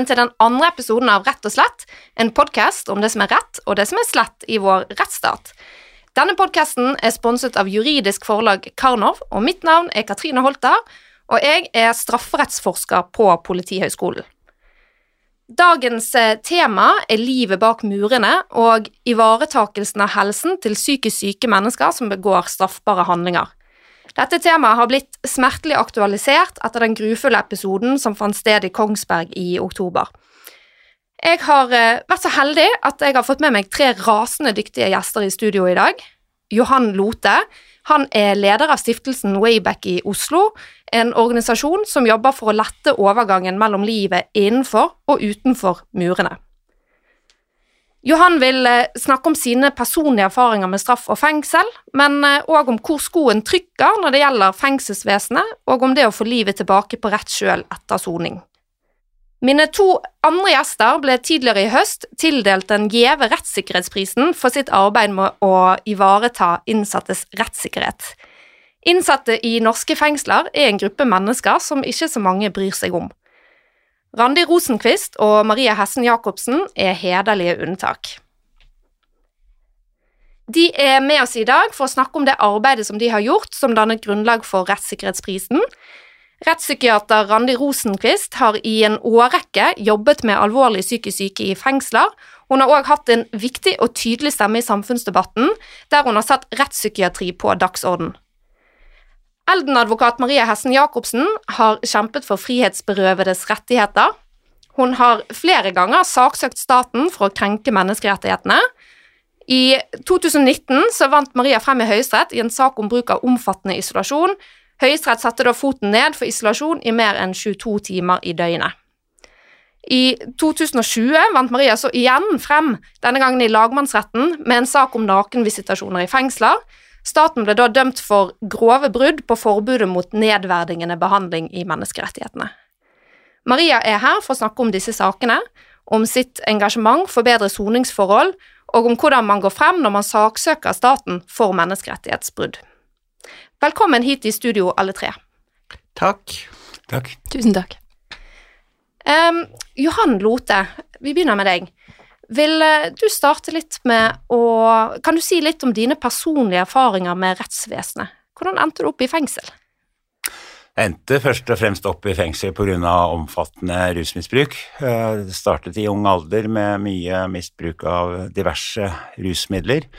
velkommen til den andre episoden av Rett og slett, en podkast om det som er rett og det som er slett i vår rettsstat. Denne podkasten er sponset av juridisk forlag Karnov, og mitt navn er Katrine Holter, og jeg er strafferettsforsker på Politihøgskolen. Dagens eh, tema er livet bak murene og ivaretakelsen av helsen til psykisk syke mennesker som begår straffbare handlinger. Dette temaet har blitt smertelig aktualisert etter den grufulle episoden som fant sted i Kongsberg i oktober. Jeg har eh, vært så heldig at jeg har fått med meg tre rasende dyktige gjester i studio i dag. Johan Lote, han er leder av stiftelsen Wayback i Oslo, en organisasjon som jobber for å lette overgangen mellom livet innenfor og utenfor murene. Johan vil eh, snakke om sine personlige erfaringer med straff og fengsel, men òg eh, om hvor skoen trykker når det gjelder fengselsvesenet, og om det å få livet tilbake på rett kjøl etter soning. Mine to andre gjester ble tidligere i høst tildelt den gjeve rettssikkerhetsprisen for sitt arbeid med å ivareta innsattes rettssikkerhet. Innsatte i norske fengsler er en gruppe mennesker som ikke så mange bryr seg om. Randi Rosenquist og Maria Hessen Jacobsen er hederlige unntak. De er med oss i dag for å snakke om det arbeidet som de har gjort som dannet grunnlag for rettssikkerhetsprisen, Rettspsykiater Randi Rosenquist har i en årrekke jobbet med alvorlig psykisk syke i fengsler. Hun har òg hatt en viktig og tydelig stemme i samfunnsdebatten, der hun har satt rettspsykiatri på dagsorden. Elden-advokat Maria Hessen Jacobsen har kjempet for frihetsberøvedes rettigheter. Hun har flere ganger saksøkt staten for å krenke menneskerettighetene. I 2019 så vant Maria frem i Høyesterett i en sak om bruk av omfattende isolasjon, Høyesterett satte da foten ned for isolasjon i mer enn 22 timer i døgnet. I 2020 vant Maria så igjen frem, denne gangen i lagmannsretten, med en sak om nakenvisitasjoner i fengsler. Staten ble da dømt for grove brudd på forbudet mot nedverdigende behandling i menneskerettighetene. Maria er her for å snakke om disse sakene, om sitt engasjement for bedre soningsforhold, og om hvordan man går frem når man saksøker staten for menneskerettighetsbrudd. Velkommen hit i studio, alle tre. Takk. Takk. Tusen takk. Um, Johan Lote, vi begynner med deg. Vil uh, du starte litt med å Kan du si litt om dine personlige erfaringer med rettsvesenet? Hvordan endte du opp i fengsel? Jeg endte først og fremst opp i fengsel pga. omfattende rusmisbruk. Eh, det startet i ung alder med mye misbruk av diverse rusmidler.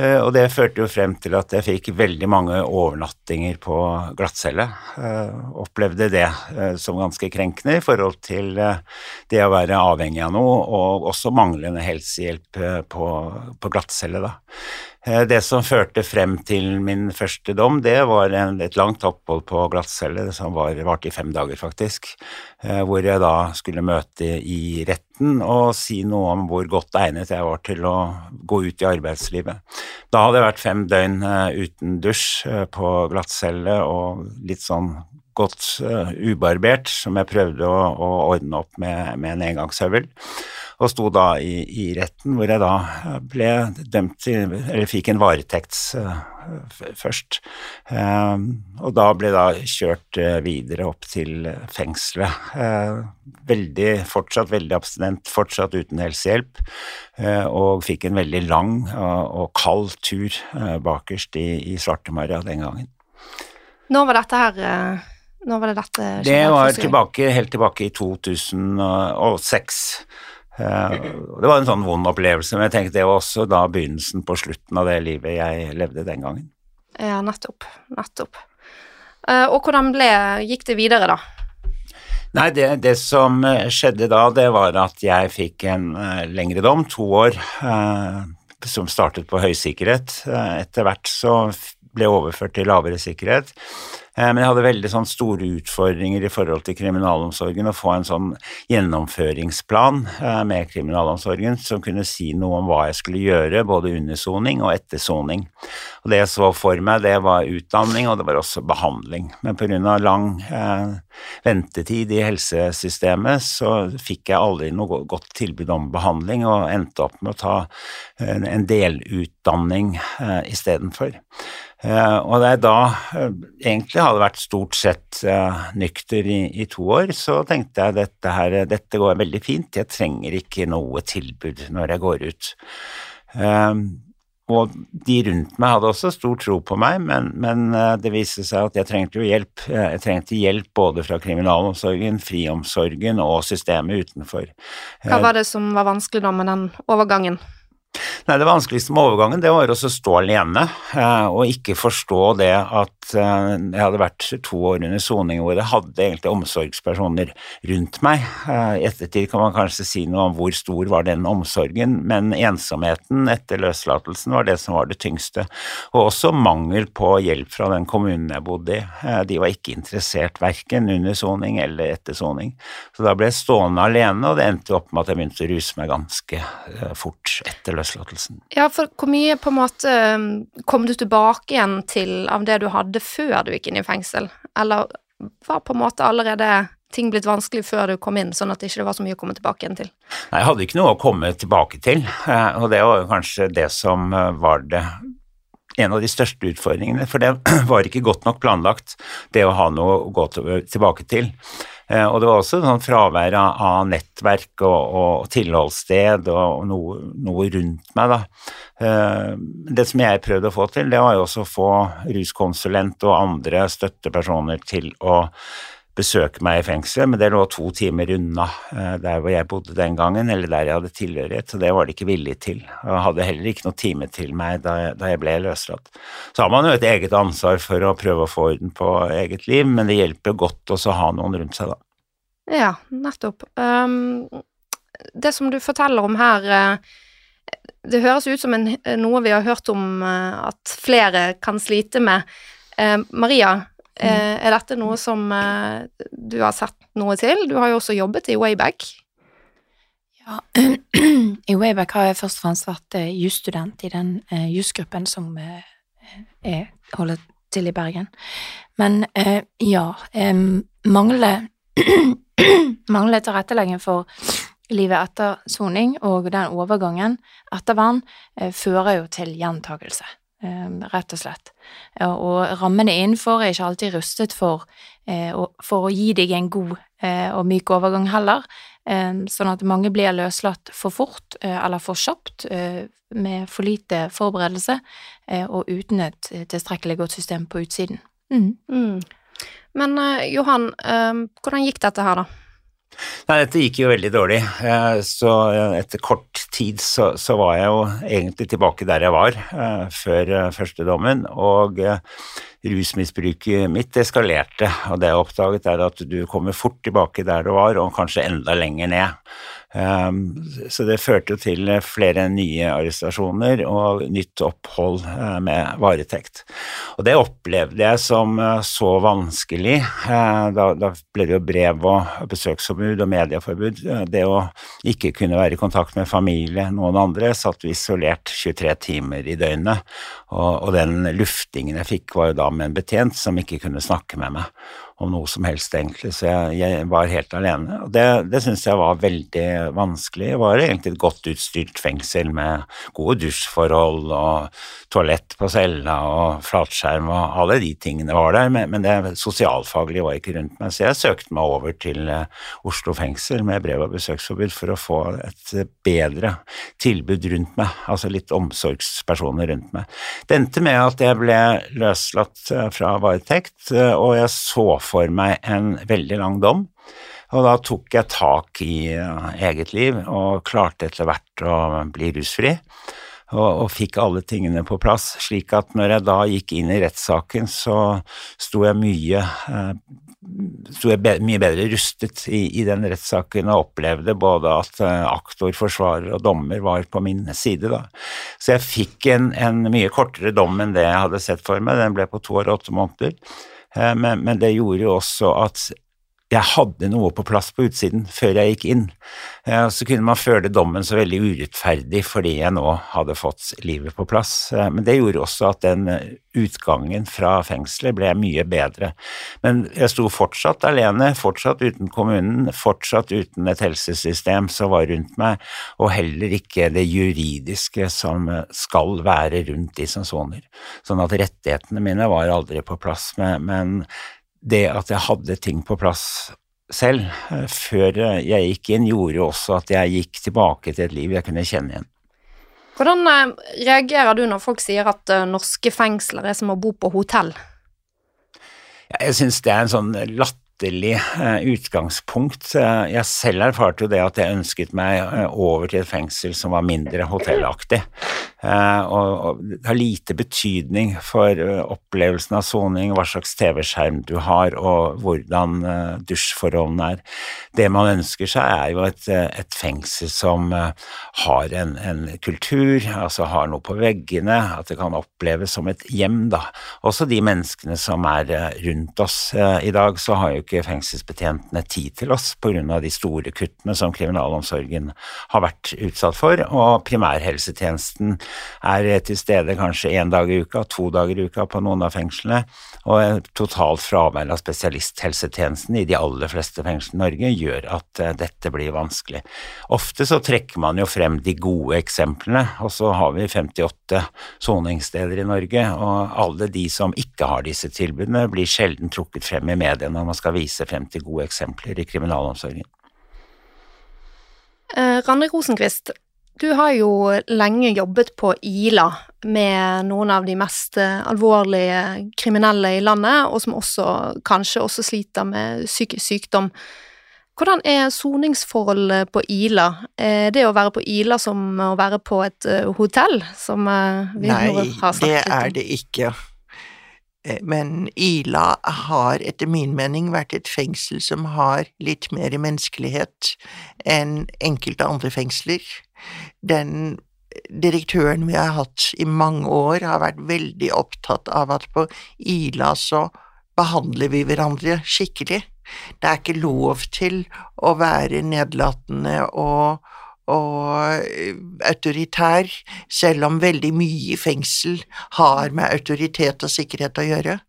Eh, og det førte jo frem til at jeg fikk veldig mange overnattinger på glattcelle. Eh, opplevde det eh, som ganske krenkende i forhold til det å være avhengig av noe, og også manglende helsehjelp på, på glattcelle, da. Eh, det som førte frem til min første dom, det var en, et langt opphold på glattcelle som var, varte i fem dager, faktisk, eh, hvor jeg da skulle møte i retten og si noe om hvor godt egnet jeg var til å gå ut i arbeidslivet. Da hadde jeg vært fem døgn eh, uten dusj på glattcelle og litt sånn godt ubarbert, som jeg prøvde å, å ordne opp med, med en engangshøvel og sto da i, i, retten, hvor jeg da ble dømt til Eller fikk en varetekts uh, først. Uh, og da ble da kjørt uh, videre opp til fengselet. veldig, fortsatt veldig abstinent, fortsatt uten helsehjelp, og fikk en veldig lang og kald tur bakerst i, i Svartemaria den gangen. Når var dette her? Når var det dette skjedde? Det var tilbake, helt tilbake i 2006. Eh, det var en sånn vond opplevelse, men jeg tenkte det var også da begynnelsen på slutten av det livet jeg levde den gangen. Ja, nettopp. Nettopp. Eh, og hvordan ble, gikk det videre, da? Nei, det, det, som skjedde da, det var at jeg fikk en lengre dom, to år, som startet på høy sikkerhet. Uh, etter hvert så ble jeg overført til lavere sikkerhet. Eh, men jeg hadde veldig sånn store utfordringer i forhold til kriminalomsorgen. Å få en sånn gjennomføringsplan eh, med kriminalomsorgen som kunne si noe om hva jeg skulle gjøre, både under soning og etter soning. Og det jeg så for meg, det var utdanning, og det var også behandling. Men pga. lang eh, ventetid i helsesystemet så fikk jeg aldri noe godt tilbud om behandling, og endte opp med å ta en, en delutdanning eh, istedenfor. Eh, og da jeg da eh, egentlig hadde vært stort sett eh, nykter i, i, to år, så tenkte jeg dette her, dette går veldig fint, jeg trenger ikke noe tilbud når jeg går ut. Og de rundt meg hadde også stor tro på meg, men, men det viste seg at jeg trengte jo hjelp. Jeg trengte hjelp både fra kriminalomsorgen, friomsorgen og systemet utenfor. Hva var det som var vanskelig da med den overgangen? Nei, Det vanskeligste med overgangen det var å stå alene eh, og ikke forstå det at eh, jeg hadde vært to år under soning hvor jeg hadde egentlig omsorgspersoner rundt meg. Eh, I ettertid kan man kanskje si noe om hvor stor var den omsorgen, men ensomheten etter løslatelsen var det som var det tyngste. Og også mangel på hjelp fra den kommunen jeg bodde i. De var ikke interessert verken under soning eller etter soning. Så da ble jeg stående alene, og det endte opp med at jeg begynte å ruse meg ganske fort etter løslatelsen. Ja, for hvor mye på en måte um, kom du tilbake igjen til av det du hadde før du gikk inn i fengsel, eller var på en måte allerede ting blitt vanskelig før du kom inn, sånn at det ikke var så mye å komme tilbake igjen til? Nei, jeg hadde ikke noe å komme tilbake til, eh, og det var kanskje det som eh, var det en av de største utfordringene, for det var ikke godt nok planlagt, det å ha noe å gå tilbake til. Eh, og det var også sånn fravær av nettverk og, og tilholdssted og noe, noe, rundt meg, da. Eh, det som jeg prøvde å få til, det var jo også å få ruskonsulent og andre støttepersoner til å besøke meg i fengselet, men det lå to timer unna eh, der hvor jeg bodde den gangen, eller der jeg hadde tilhørighet, så det var de ikke villige til. Jeg hadde heller ikke noe time til meg da jeg, ble løslatt. Så har man jo et eget ansvar for å prøve å få orden på eget liv, men det hjelper godt også å ha noen rundt seg, da. Ja, nettopp. Um, det som du forteller om her, uh, det høres ut som en, noe vi har hørt om uh, at flere kan slite med. Uh, Maria. Er dette noe som eh, du har sett noe til? Du har jo også jobbet i Wayback. Ja, i Wayback har jeg først og fremst vært eh, jusstudent i den jusgruppen som jeg holder til i Bergen. Men ja, mangler mangler tilrettelegging for livet etter soning, og den overgangen, ettervern, fører jo til gjentakelse. Ehm, rett og slett. Og rammene innenfor er ikke alltid rustet for, eh, for å gi deg en god eh, og myk overgang heller, ehm, sånn at mange blir løslatt for fort eh, eller for kjapt med for lite forberedelse og uten et tilstrekkelig godt system på utsiden. Mm. Mm. Men Johan, ehm, hvordan gikk dette her, da? Nei, dette gikk jo veldig dårlig. Eh, så eh, etter kort tid så, så var jeg jo egentlig tilbake der jeg var uh, før første dommen, og rusmisbruket mitt eskalerte. Og det jeg oppdaget, er at du kommer fort tilbake der du var, og kanskje enda lenger ned. Ehm, så det førte til flere nye arrestasjoner og nytt opphold eh, med varetekt. Og det opplevde jeg som eh, så vanskelig. Eh, da, ble det jo brev og besøksforbud og medieforbud. Det å ikke kunne være i kontakt med familie, noen andre, satt vi isolert 23 timer i døgnet. Og den luftingen jeg fikk, var jo da med en betjent som ikke kunne snakke med meg om noe som helst, egentlig, så jeg, jeg var helt alene. Og det, det syns jeg var veldig vanskelig. Det var egentlig et godt utstyrt fengsel med gode dusjforhold og toalett på cella og flatskjerm og alle de tingene var der, men, men det sosialfaglige var ikke rundt meg, så jeg søkte meg over til uh, Oslo fengsel med brev og besøksforbud for å få et bedre tilbud rundt meg, altså litt omsorgspersoner rundt meg. Det endte med at jeg ble løslatt uh, fra varetekt, og jeg så meg en veldig lang dom. Og da tok jeg tak i eget liv og klarte etter hvert å bli rusfri. Og, og, fikk alle tingene på plass, slik at når jeg da gikk inn i rettssaken, så sto jeg mye eh, sto jeg be, mye bedre rustet i, i den rettssaken og opplevde både at uh, aktor, forsvarer og dommer var på min side. da. Så jeg fikk en, en mye kortere dom enn det jeg hadde sett for meg, den ble på to år og åtte måneder. Eh, men, men, det gjorde jo også at jeg hadde noe på plass på utsiden før jeg gikk inn. Eh, så kunne man føle dommen så veldig urettferdig fordi jeg nå hadde fått livet på plass. Eh, men det gjorde også at den utgangen fra fengselet ble mye bedre. Men jeg sto fortsatt alene, fortsatt uten kommunen, fortsatt uten et helsesystem som var rundt meg, og heller ikke det juridiske som skal være rundt de som soner. Sånn at rettighetene mine var aldri på plass. men det at jeg hadde ting på plass selv eh, før jeg gikk inn, gjorde også at jeg gikk tilbake til et liv jeg kunne kjenne igjen. Hvordan eh, reagerer du når folk sier at eh, norske fengsler er som å bo på hotell? Jeg syns det er en sånn latterlig utgangspunkt. Jeg selv erfarte jo det at jeg ønsket meg over til et fengsel som var mindre hotellaktig. Eh, og, det har lite betydning for eh, opplevelsen av soning, hva slags TV-skjerm du har og hvordan eh, dusjforholdene er. Det man ønsker seg er jo et, et fengsel som har en, en, kultur, altså har noe på veggene, at det kan oppleves som et hjem, da. Også de menneskene som er rundt oss. I dag så har jo ikke fengselsbetjentene tid til oss av de store kuttene som kriminalomsorgen har vært utsatt for, og primærhelsetjenesten er til stede kanskje én dag i uka, to dager i uka på noen av fengslene, og totalt fravær av spesialisthelsetjenesten i de aller fleste fengslene i Norge gjør at eh, dette blir vanskelig. Ofte så trekker man jo frem de gode eksemplene, og så har vi 58 soningssteder i Norge, og alle de som ikke har disse tilbudene, blir sjelden trukket frem i mediene når man skal vise frem til gode eksempler i kriminalomsorgen. Eh, Randi Rosenquist, du har jo lenge jobbet på Ila med noen av de mest eh, alvorlige kriminelle i landet, og som også kanskje også sliter med psykisk sykdom. Hvordan er soningsforholdet på Ila? Er det å være på Ila som å være på et eh, hotell, som eh, vi Nei, har snakket det er det ikke. Men Ila har etter min mening vært et fengsel som har litt mer menneskelighet enn enkelte andre fengsler. Den direktøren vi har hatt i mange år, har vært veldig opptatt av at på Ila så behandler vi hverandre skikkelig. Det er ikke lov til å være nedlatende og, og autoritær, selv om veldig mye i fengsel har med autoritet og sikkerhet å gjøre.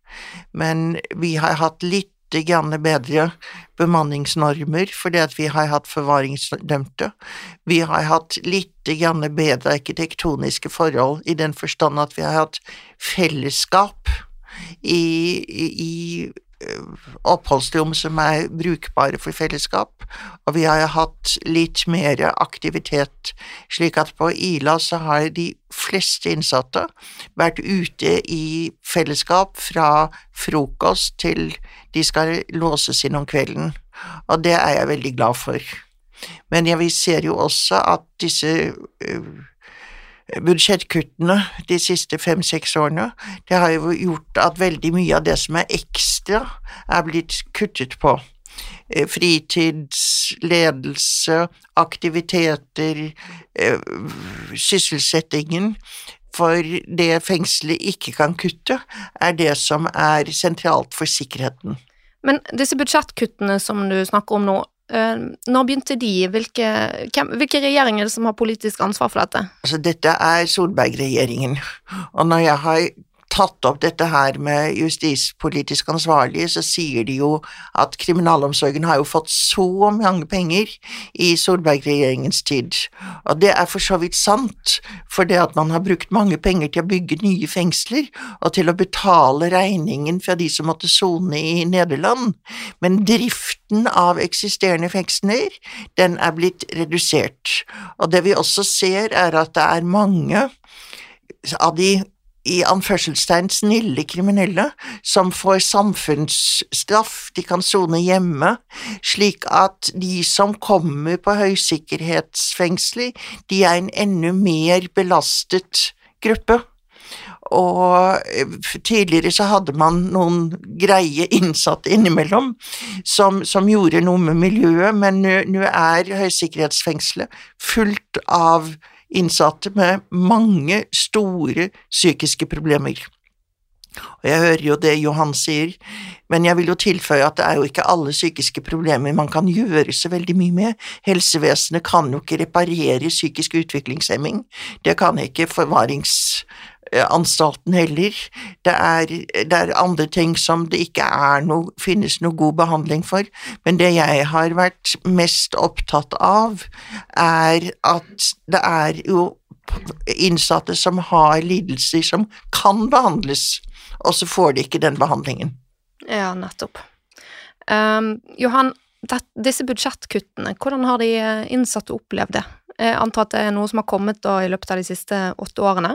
Men vi har hatt litt grann bedre bemanningsnormer fordi at vi har hatt forvaringsdømte. Vi har hatt litt grann bedre arkitektoniske forhold i den forstand at vi har hatt fellesskap i, i, i oppholdsrom som er brukbare for fellesskap, og vi har hatt litt mer aktivitet, slik at på Ila så har de fleste innsatte vært ute i fellesskap fra frokost til de skal låses inn om kvelden, og det er jeg veldig glad for. Men vi ser jo også at disse uh, budsjettkuttene de siste fem–seks årene, det har jo gjort at veldig mye av det som er ekstra, er blitt kuttet på. Eh, fritidsledelse, aktiviteter, eh, sysselsettingen. For det fengselet ikke kan kutte, er det som er sentralt for sikkerheten. Men disse budsjettkuttene som du snakker om nå, eh, når begynte de? Hvilke, hvem, hvilke regjeringer er det som har politisk ansvar for dette? Altså, dette er Solberg-regjeringen, og når jeg har tatt opp dette her med justispolitisk ansvarlige, så sier de jo at kriminalomsorgen har jo fått så mange penger i Solberg-regjeringens tid, og det er for så vidt sant, for det at man har brukt mange penger til å bygge nye fengsler og til å betale regningen fra de som måtte sone i Nederland, men driften av eksisterende fengsler, den er blitt redusert, og det vi også ser er at det er mange av de i anførselstegn snille kriminelle som får samfunnsstraff, de kan sone hjemme, slik at de som kommer på høysikkerhetsfengsler, de er en enda mer belastet gruppe. Og eh, tidligere så hadde man noen greie innsatte innimellom som, som gjorde noe med miljøet, men nå er høysikkerhetsfengselet fullt av innsatte med mange store psykiske problemer. Og jeg hører jo det Johan sier, men jeg vil jo tilføye at det er jo ikke alle psykiske problemer man kan gjøre så veldig mye med. Helsevesenet kan jo ikke reparere psykisk utviklingshemming, det kan ikke forvaringsanstalten heller. Det er, det er andre ting som det ikke no, finnes noe god behandling for, men det jeg har vært mest opptatt av, er at det er jo innsatte som har lidelser som kan behandles og så får de ikke den behandlingen. Ja, nettopp. Um, Johan, det, disse budsjettkuttene, hvordan har de eh, innsatte opplevd det? Jeg antar at det er noe som har kommet da i løpet av de siste åtte årene?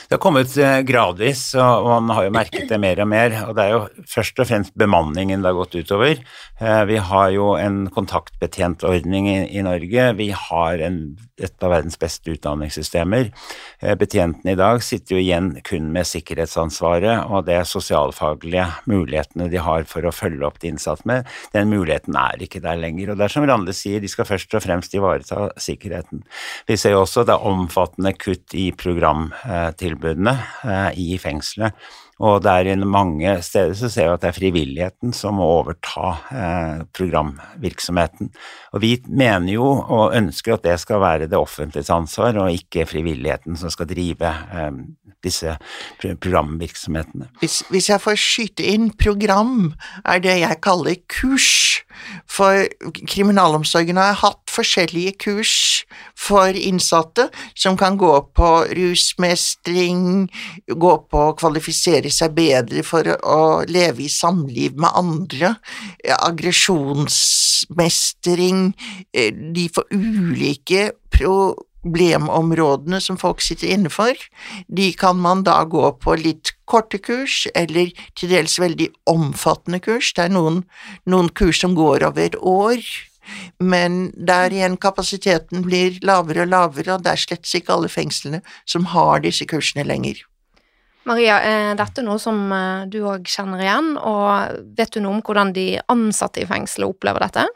Det har kommet eh, gradvis, og man har jo merket det mer og mer. Og det er jo først og fremst bemanningen det har gått utover. Eh, vi har jo en kontaktbetjentordning i Norge. Vi har en, et av verdens beste utdanningssystemer. Eh, betjentene i dag sitter jo igjen kun med sikkerhetsansvaret og det sosialfaglige mulighetene de har for å følge opp de innsatte med. Den muligheten er ikke der lenger. Og det er som Rande sier, de skal først og fremst ivareta sikkerheten. Vi ser jo også det er omfattende kutt i programtilbud tilbudene eh, i fengselet. Og det er mange steder så ser vi at det er frivilligheten som må overta eh, programvirksomheten. Og vi mener jo og ønsker at det skal være det offentliges ansvar, og ikke frivilligheten som skal drive eh, disse programvirksomhetene. Hvis, hvis, jeg får skyte inn program, er det jeg kaller kurs. For kriminalomsorgen har hatt forskjellige kurs for innsatte som kan gå på rusmestring, gå på å kvalifisere seg bedre for å leve i samliv med andre, aggresjonsmestring, eh, de får ulike problemområdene som folk sitter innenfor, de kan man da gå på litt korte kurs, eller til dels veldig omfattende kurs. Det er noen, noen kurs som går over et år, men der igjen kapasiteten blir lavere og lavere, og det er slett ikke alle fengslene som har disse kursene lenger. Maria, er dette noe som eh, du òg kjenner igjen, og vet du noe om hvordan de ansatte i fengselet opplever dette?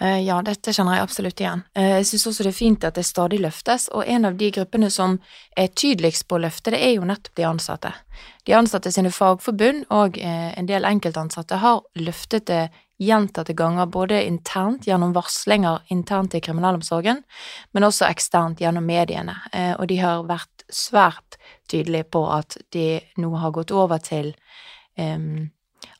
Eh, ja, dette kjenner jeg absolutt igjen. Eh, jeg synes også det er fint at det stadig løftes, og en av de gruppene som er tydeligst på å løfte, det er jo nettopp de ansatte. De ansatte sine fagforbund og en del enkeltansatte har løftet det gjentatte ganger, både internt gjennom varslinger internt i kriminalomsorgen, men også eksternt gjennom mediene, og de har vært svært tydelige på at de nå har gått over til um,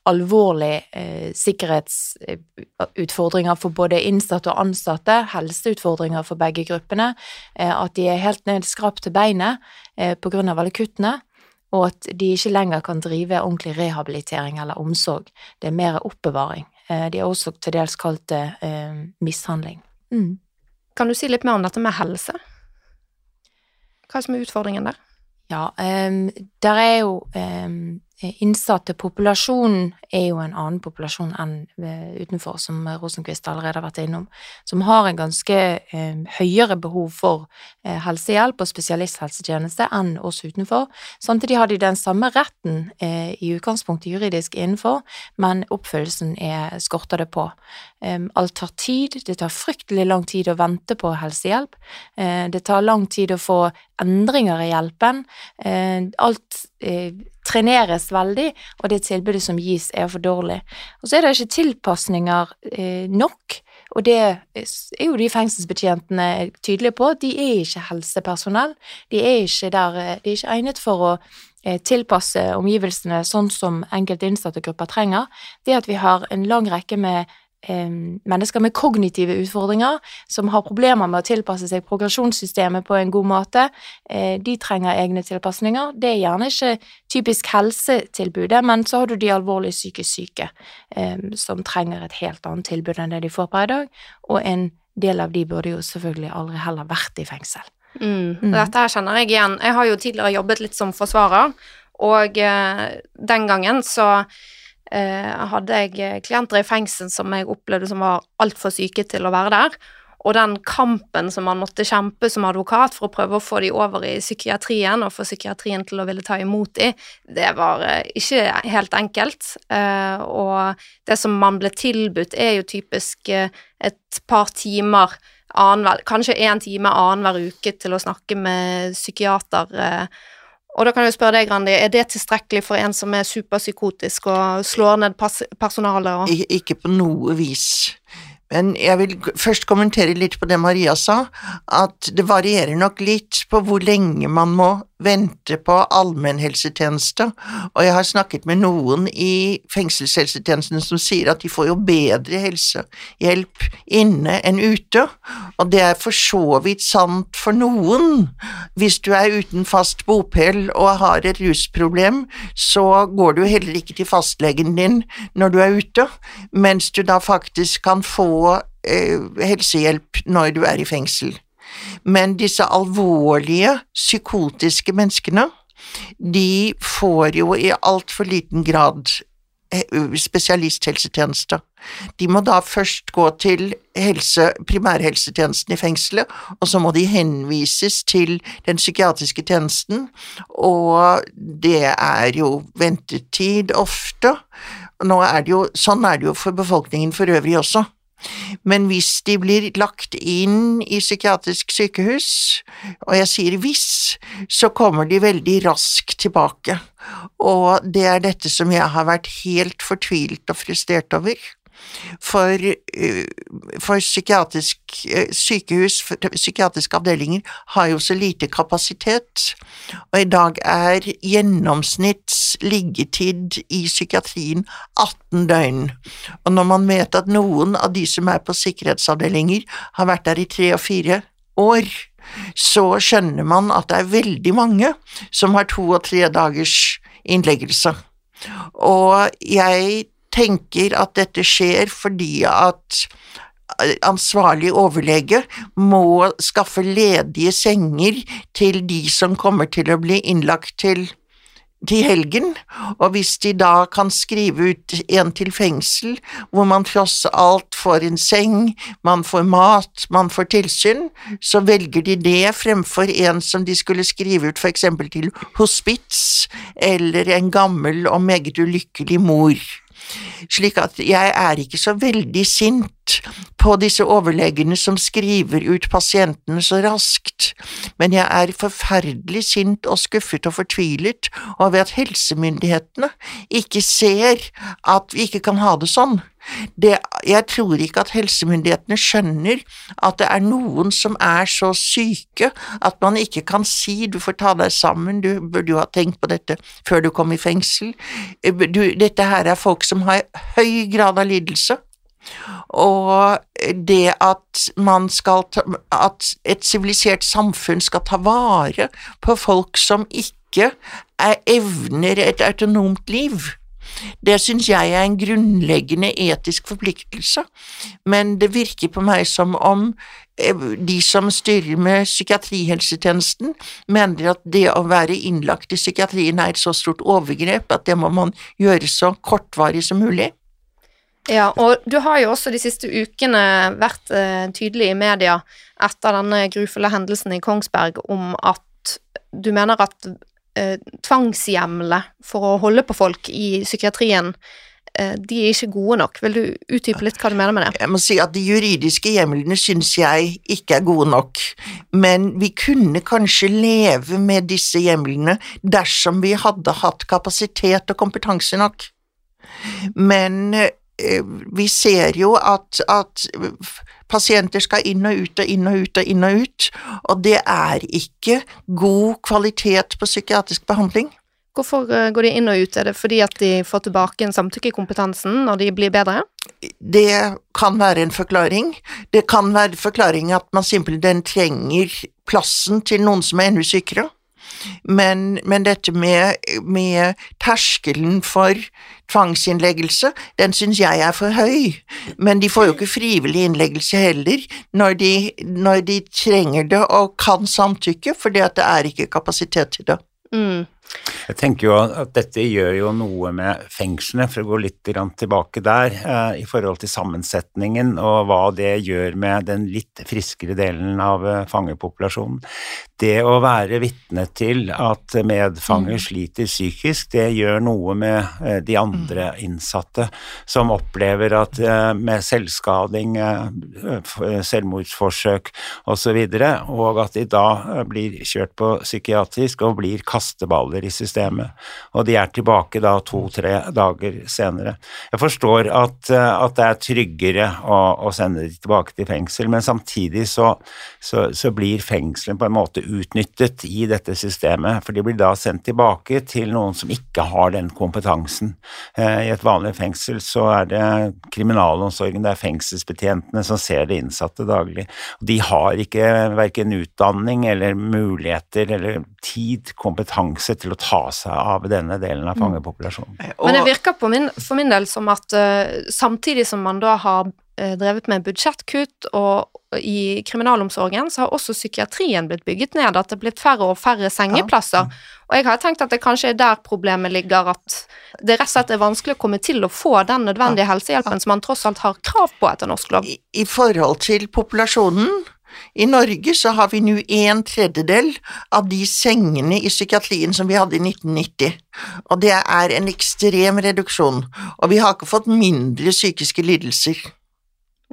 alvorlige eh, sikkerhetsutfordringer for både innsatte og ansatte, helseutfordringer for begge gruppene, eh, at de er helt nedskrapt til beinet eh, av alle kuttene, og at de ikke lenger kan drive ordentlig rehabilitering eller omsorg. Det er mer oppbevaring. Eh, de er også til dels kalt det eh, mishandling. Mm. Kan du si litt mer om dette med helse? Hva som er utfordringen der? Ja, um, der er jo um, innsatte populasjonen er jo en annen populasjon enn eh, utenfor, som Rosenkvist allerede har vært innom, som har en ganske eh, høyere behov for eh, helsehjelp og spesialisthelsetjeneste enn oss utenfor. Samtidig har de den samme retten eh, i utgangspunktet juridisk innenfor, men oppfyllelsen er skorter det på. alt tar tid, det tar fryktelig lang tid å vente på helsehjelp, eh, det tar lang tid å få endringer i hjelpen. Eh, alt treneres veldig, og det tilbudet som gis er for dårlig. Og så er det ikke tilpasninger eh, nok, og det er jo de fengselsbetjentene tydelige på. De er ikke helsepersonell. De er ikke, der, eh, de er ikke egnet for å eh, tilpasse omgivelsene sånn som enkelte innsatte grupper trenger. Det at vi har en lang rekke med mennesker med kognitive utfordringer, som har problemer med å tilpasse seg progresjonssystemet på en god måte, eh, de trenger egne tilpasninger. Det er gjerne ikke typisk helsetilbudet, men så har du de alvorlig psykisk syke, som trenger et helt annet tilbud enn det de får på i dag, og en del av de burde jo selvfølgelig aldri heller vært i fengsel. Mm. Mm. Dette her kjenner jeg igjen. Jeg har jo tidligere jobbet litt som forsvarer, og eh, den gangen så eh, hadde jeg eh, klienter i fengsel som jeg opplevde som var altfor syke til å være der. Og den kampen som man måtte kjempe som advokat for å prøve å få de over i psykiatrien, og få psykiatrien til å ville ta imot de, det var eh, ikke helt enkelt. Eh, og det som man ble tilbudt, er jo typisk eh, et par timer kanskje én time annenhver uke til å snakke med psykiater Og da kan jeg spørre deg, Grandi, er det tilstrekkelig for en som er superpsykotisk og slår ned personalet og Ikke på noe vis. Men jeg vil først kommentere litt på det Maria sa, at det varierer nok litt på hvor lenge man må vente på allmennhelsetjeneste, og jeg har snakket med noen i fengselshelsetjenesten som sier at de får jo bedre helsehjelp inne enn ute, og det er for så vidt sant for noen. Hvis du er uten fast bopel og har et rusproblem, så går du heller ikke til fastlegen din når du er ute, mens du da faktisk kan få eh, helsehjelp når du er i fengsel. Men disse alvorlige psykotiske menneskene, de får jo i altfor liten grad eh, spesialisthelsetjeneste. De må da først gå til helse, primærhelsetjenesten i fengselet, og så må de henvises til den psykiatriske tjenesten, og det er jo ventetid ofte. Er det jo, sånn er det jo for befolkningen for øvrig også. Men hvis de blir lagt inn i psykiatrisk sykehus, og jeg sier hvis, så kommer de veldig raskt tilbake, og det er dette som jeg har vært helt fortvilt og frustrert over. For, eh, for psykiatrisk eh, sykehus, psykiatriske avdelinger, har jo så lite kapasitet, og i dag er gjennomsnitts liggetid i psykiatrien 18 døgn. Og når man vet at noen av de som er på sikkerhetsavdelinger, har vært der i tre og fire år, så skjønner man at det er veldig mange som har to og tre dagers innleggelse. Og jeg tenker at dette skjer fordi at ansvarlig overlege må skaffe ledige senger til de som kommer til å bli innlagt til til helgen, og hvis de da kan skrive ut en til fengsel, hvor man tross alt får en seng, man får mat, man får tilsyn, så velger de det fremfor en som de skulle skrive ut for eksempel til hospits, eller en gammel og meget ulykkelig mor. Slik at jeg er ikke så veldig sint på disse overlegene som skriver ut pasientene så raskt, men jeg er forferdelig sint og skuffet og fortvilet over at helsemyndighetene ikke ser at vi ikke kan ha det sånn. Det, jeg tror ikke at helsemyndighetene skjønner at det er noen som er så syke at man ikke kan si du får ta deg sammen, du burde jo ha tenkt på dette før du kom i fengsel. Du, dette her er folk som har høy grad av lidelse. Og det at man skal ta, at et sivilisert samfunn skal ta vare på folk som ikke er, evner et autonomt liv, det syns jeg er en grunnleggende etisk forpliktelse, men det virker på meg som om de som styrer med psykiatrihelsetjenesten, mener at det å være innlagt i psykiatrien er et så stort overgrep at det må man gjøre så kortvarig som mulig. Ja, og du har jo også de siste ukene vært eh, tydelig i media etter denne grufulle hendelsen i Kongsberg om at du mener at eh, tvangshjemlene for å holde på folk i psykiatrien, eh, de er ikke gode nok. Vil du utdype litt hva du mener med det? Jeg må si at de juridiske hjemlene syns jeg ikke er gode nok, men vi kunne kanskje leve med disse hjemlene dersom vi hadde hatt kapasitet og kompetanse nok. Men eh, vi ser jo at, at pasienter skal inn og ut og inn og ut og inn og ut, og det er ikke god kvalitet på psykiatrisk behandling. Hvorfor eh, går de inn og ut? Er det fordi at de får tilbake en samtykkekompetansen når de blir bedre? Det kan være en forklaring. Det kan være forklaring at man simpelthen trenger plassen til noen som er enda sykere. Men, men dette med, med, terskelen for tvangsinnleggelse, den syns jeg er for høy. Men de får jo ikke frivillig innleggelse heller når de, når de trenger det og kan samtykke, fordi at det er ikke kapasitet til det. Mm. Jeg tenker jo at dette gjør jo noe med fengslene, for å gå litt tilbake der, eh, i forhold til sammensetningen og hva det gjør med den litt friskere delen av eh, fangepopulasjonen. Det å være vitne til at medfanger mm. sliter psykisk, det gjør noe med eh, de andre mm. innsatte som opplever at med selvskading, selvmordsforsøk osv., og, og at de da blir kjørt på psykiatrisk og blir kasteballer i systemet og de er tilbake da to-tre dager senere. Jeg forstår at, eh, at det er tryggere å, å, sende de tilbake til fengsel, men samtidig så, så, så blir fengselet på en måte utnyttet i dette systemet, for de blir da sendt tilbake til noen som ikke har den kompetansen. Eh, I et vanlig fengsel så er det kriminalomsorgen, det er fengselsbetjentene som ser de innsatte daglig. De har ikke verken utdanning eller muligheter eller tid, kompetanse til å ta seg av denne delen av mm. fangepopulasjonen. Mm. Men det virker min, for min del som at uh, samtidig som man da har uh, drevet med budsjettkutt og i kriminalomsorgen, så har også psykiatrien blitt bygget ned, at det er blitt færre og færre sengeplasser. Ja. Og jeg har tenkt at det kanskje er der problemet ligger, at det rett og slett er vanskelig å komme til å få den nødvendige ja. helsehjelpen som man tross alt har krav på etter norsk lov. I, I, forhold til populasjonen i Norge så har vi nå en tredjedel av de sengene i psykiatrien som vi hadde i 1990, og det er en ekstrem reduksjon, og vi har ikke fått mindre psykiske lidelser.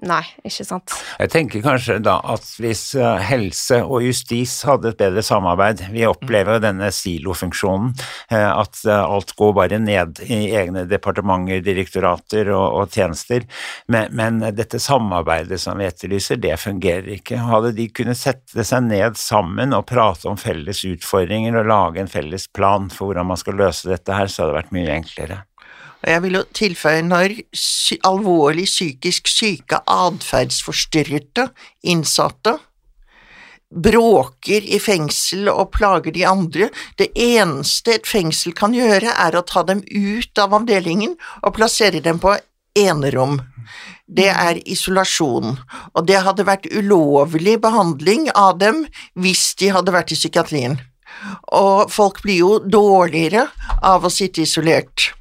Nei, ikke sant. Jeg tenker kanskje da at hvis eh, helse og justis hadde et bedre samarbeid Vi opplever jo denne silofunksjonen, eh, at eh, alt går bare ned i egne departementer, direktorater og, og tjenester, men, men, dette samarbeidet som vi etterlyser, det fungerer ikke. Hadde de kunnet sette seg ned sammen og prate om felles utfordringer og lage en felles plan for hvordan man skal løse dette her, så hadde det vært mye enklere. Og jeg vil jo tilføye når alvorlig psykisk syke, atferdsforstyrrede innsatte bråker i fengsel og plager de andre. Det eneste et fengsel kan gjøre, er å ta dem ut av avdelingen og plassere dem på enerom. Det er isolasjon, og det hadde vært ulovlig behandling av dem hvis de hadde vært i psykiatrien. Og folk blir jo dårligere av å sitte isolert.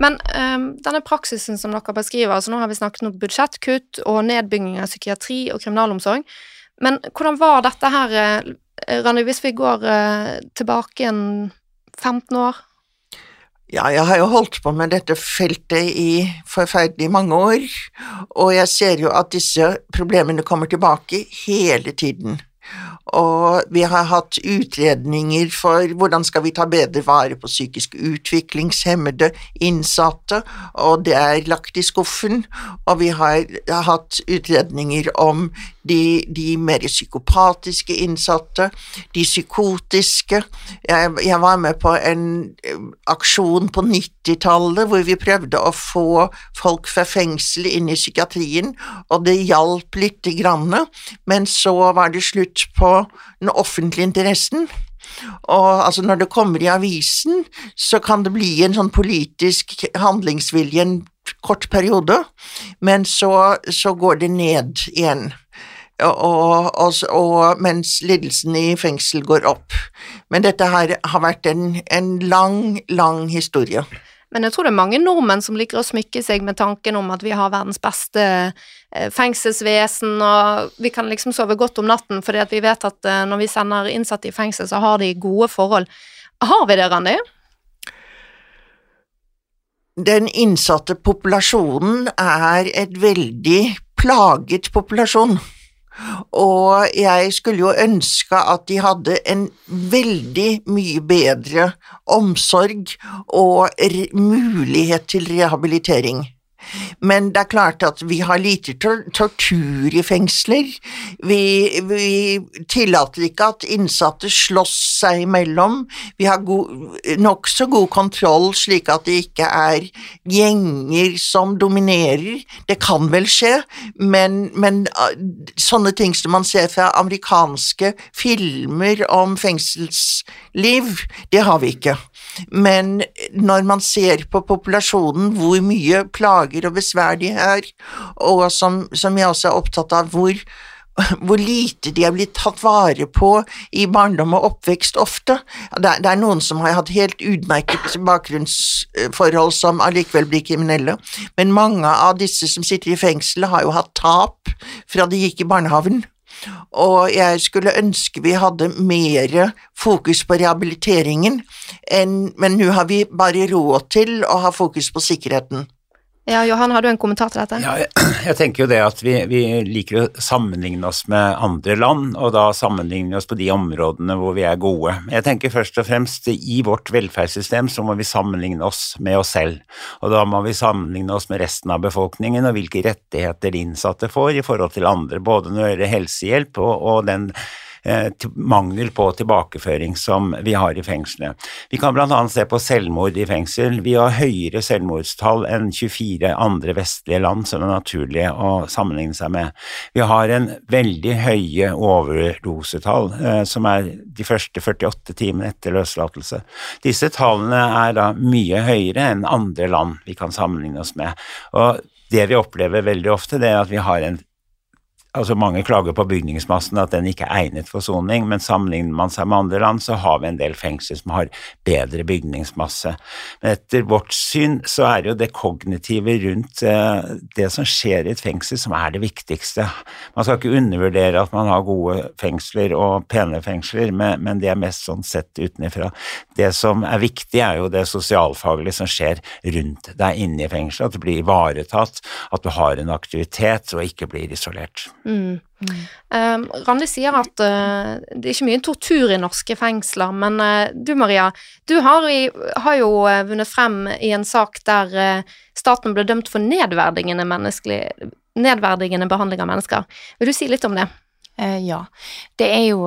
Men um, denne praksisen som dere beskriver, altså nå har vi snakket om budsjettkutt og nedbygging av psykiatri og kriminalomsorg, men hvordan var dette her, eh, Randi, hvis vi går uh, tilbake en 15 år? Ja, jeg har jo holdt på med dette feltet i forferdelig mange år, og jeg ser jo at disse problemene kommer tilbake hele tiden og vi har hatt utredninger for hvordan skal vi ta bedre vare på psykisk utviklingshemmede innsatte, og det er lagt i skuffen, og vi har, hatt utredninger om de, de, mer psykopatiske innsatte, de psykotiske. Jeg, jeg var med på en eh, aksjon på 90-tallet hvor vi prøvde å få folk fra fengsel inn i psykiatrien, og det hjalp lite grann, men så var det slutt på den offentlige interessen. Og altså, når det kommer i avisen, så kan det bli en sånn politisk handlingsvilje en kort periode, men så, så går det ned igjen. Og, og, og, mens lidelsen i fengsel går opp. Men dette her har vært en, en lang, lang historie. Men jeg tror det er mange nordmenn som liker å smykke seg med tanken om at vi har verdens beste eh, fengselsvesen, og vi kan liksom sove godt om natten fordi vi vet at eh, når vi sender innsatte i fengsel, så har de gode forhold. Har vi det, Randi? Den innsatte populasjonen er et veldig plaget populasjon. Og jeg skulle jo ønske at de hadde en veldig mye bedre omsorg og mulighet til rehabilitering. Men det er klart at vi har lite tortur i fengsler. Vi, vi tillater ikke at innsatte slåss seg imellom. Vi har nokså god kontroll slik at det ikke er gjenger som dominerer. Det kan vel skje, men, men ah, sånne ting som man ser fra amerikanske filmer om fengselsliv, det har vi ikke. Men når man ser på populasjonen, hvor mye plager og besvær de er, og som, som jeg også er opptatt av, hvor, hvor lite de er blitt tatt vare på i barndom og oppvekst ofte. Det er, noen som har hatt helt utmerket bakgrunnsforhold som allikevel blir kriminelle, men mange av disse som sitter i fengsel, har jo hatt tap fra de gikk i barnehagen. Og jeg skulle ønske vi hadde mer fokus på rehabiliteringen, enn, men nå har vi bare råd til å ha fokus på sikkerheten. Ja, Johan, har du en kommentar til dette? Ja, jeg, jeg tenker jo det at vi, vi, liker å sammenligne oss med andre land, og da sammenligne oss på de områdene hvor vi er gode. Jeg tenker først og fremst i vårt velferdssystem så må vi sammenligne oss med oss selv. Og da må vi sammenligne oss med resten av befolkningen og hvilke rettigheter de innsatte får i forhold til andre, både når det gjelder helsehjelp og, og den mangel på tilbakeføring som vi har i fengslene. Vi kan bl.a. se på selvmord i fengsel. Vi har høyere selvmordstall enn 24 andre vestlige land som det er naturlig å sammenligne seg med. Vi har en veldig høye overdosetall, eh, som er de første 48 timene etter løslatelse. Disse tallene er da mye høyere enn andre land vi kan sammenligne oss med. Og det vi opplever veldig ofte, det er at vi har en altså Mange klager på bygningsmassen, at den ikke er egnet for soning, men sammenligner man seg med andre land, så har vi en del fengsler som har bedre bygningsmasse. Men etter vårt syn så er det jo det kognitive rundt eh, det som skjer i et fengsel som er det viktigste. Man skal ikke undervurdere at man har gode fengsler og pene fengsler, men det er mest sånn sett utenfra. Det som er viktig, er jo det sosialfaglige som skjer rundt deg inne i fengselet, at du blir ivaretatt, at du har en aktivitet og ikke blir isolert. Mm. Um, Randi sier at uh, det er ikke mye tortur i norske fengsler, men uh, du Maria, du har, i, har jo uh, vunnet frem i en sak der staten ble dømt for nedverdigende, nedverdigende behandling av mennesker. Vil du si litt om det? ja. Det er jo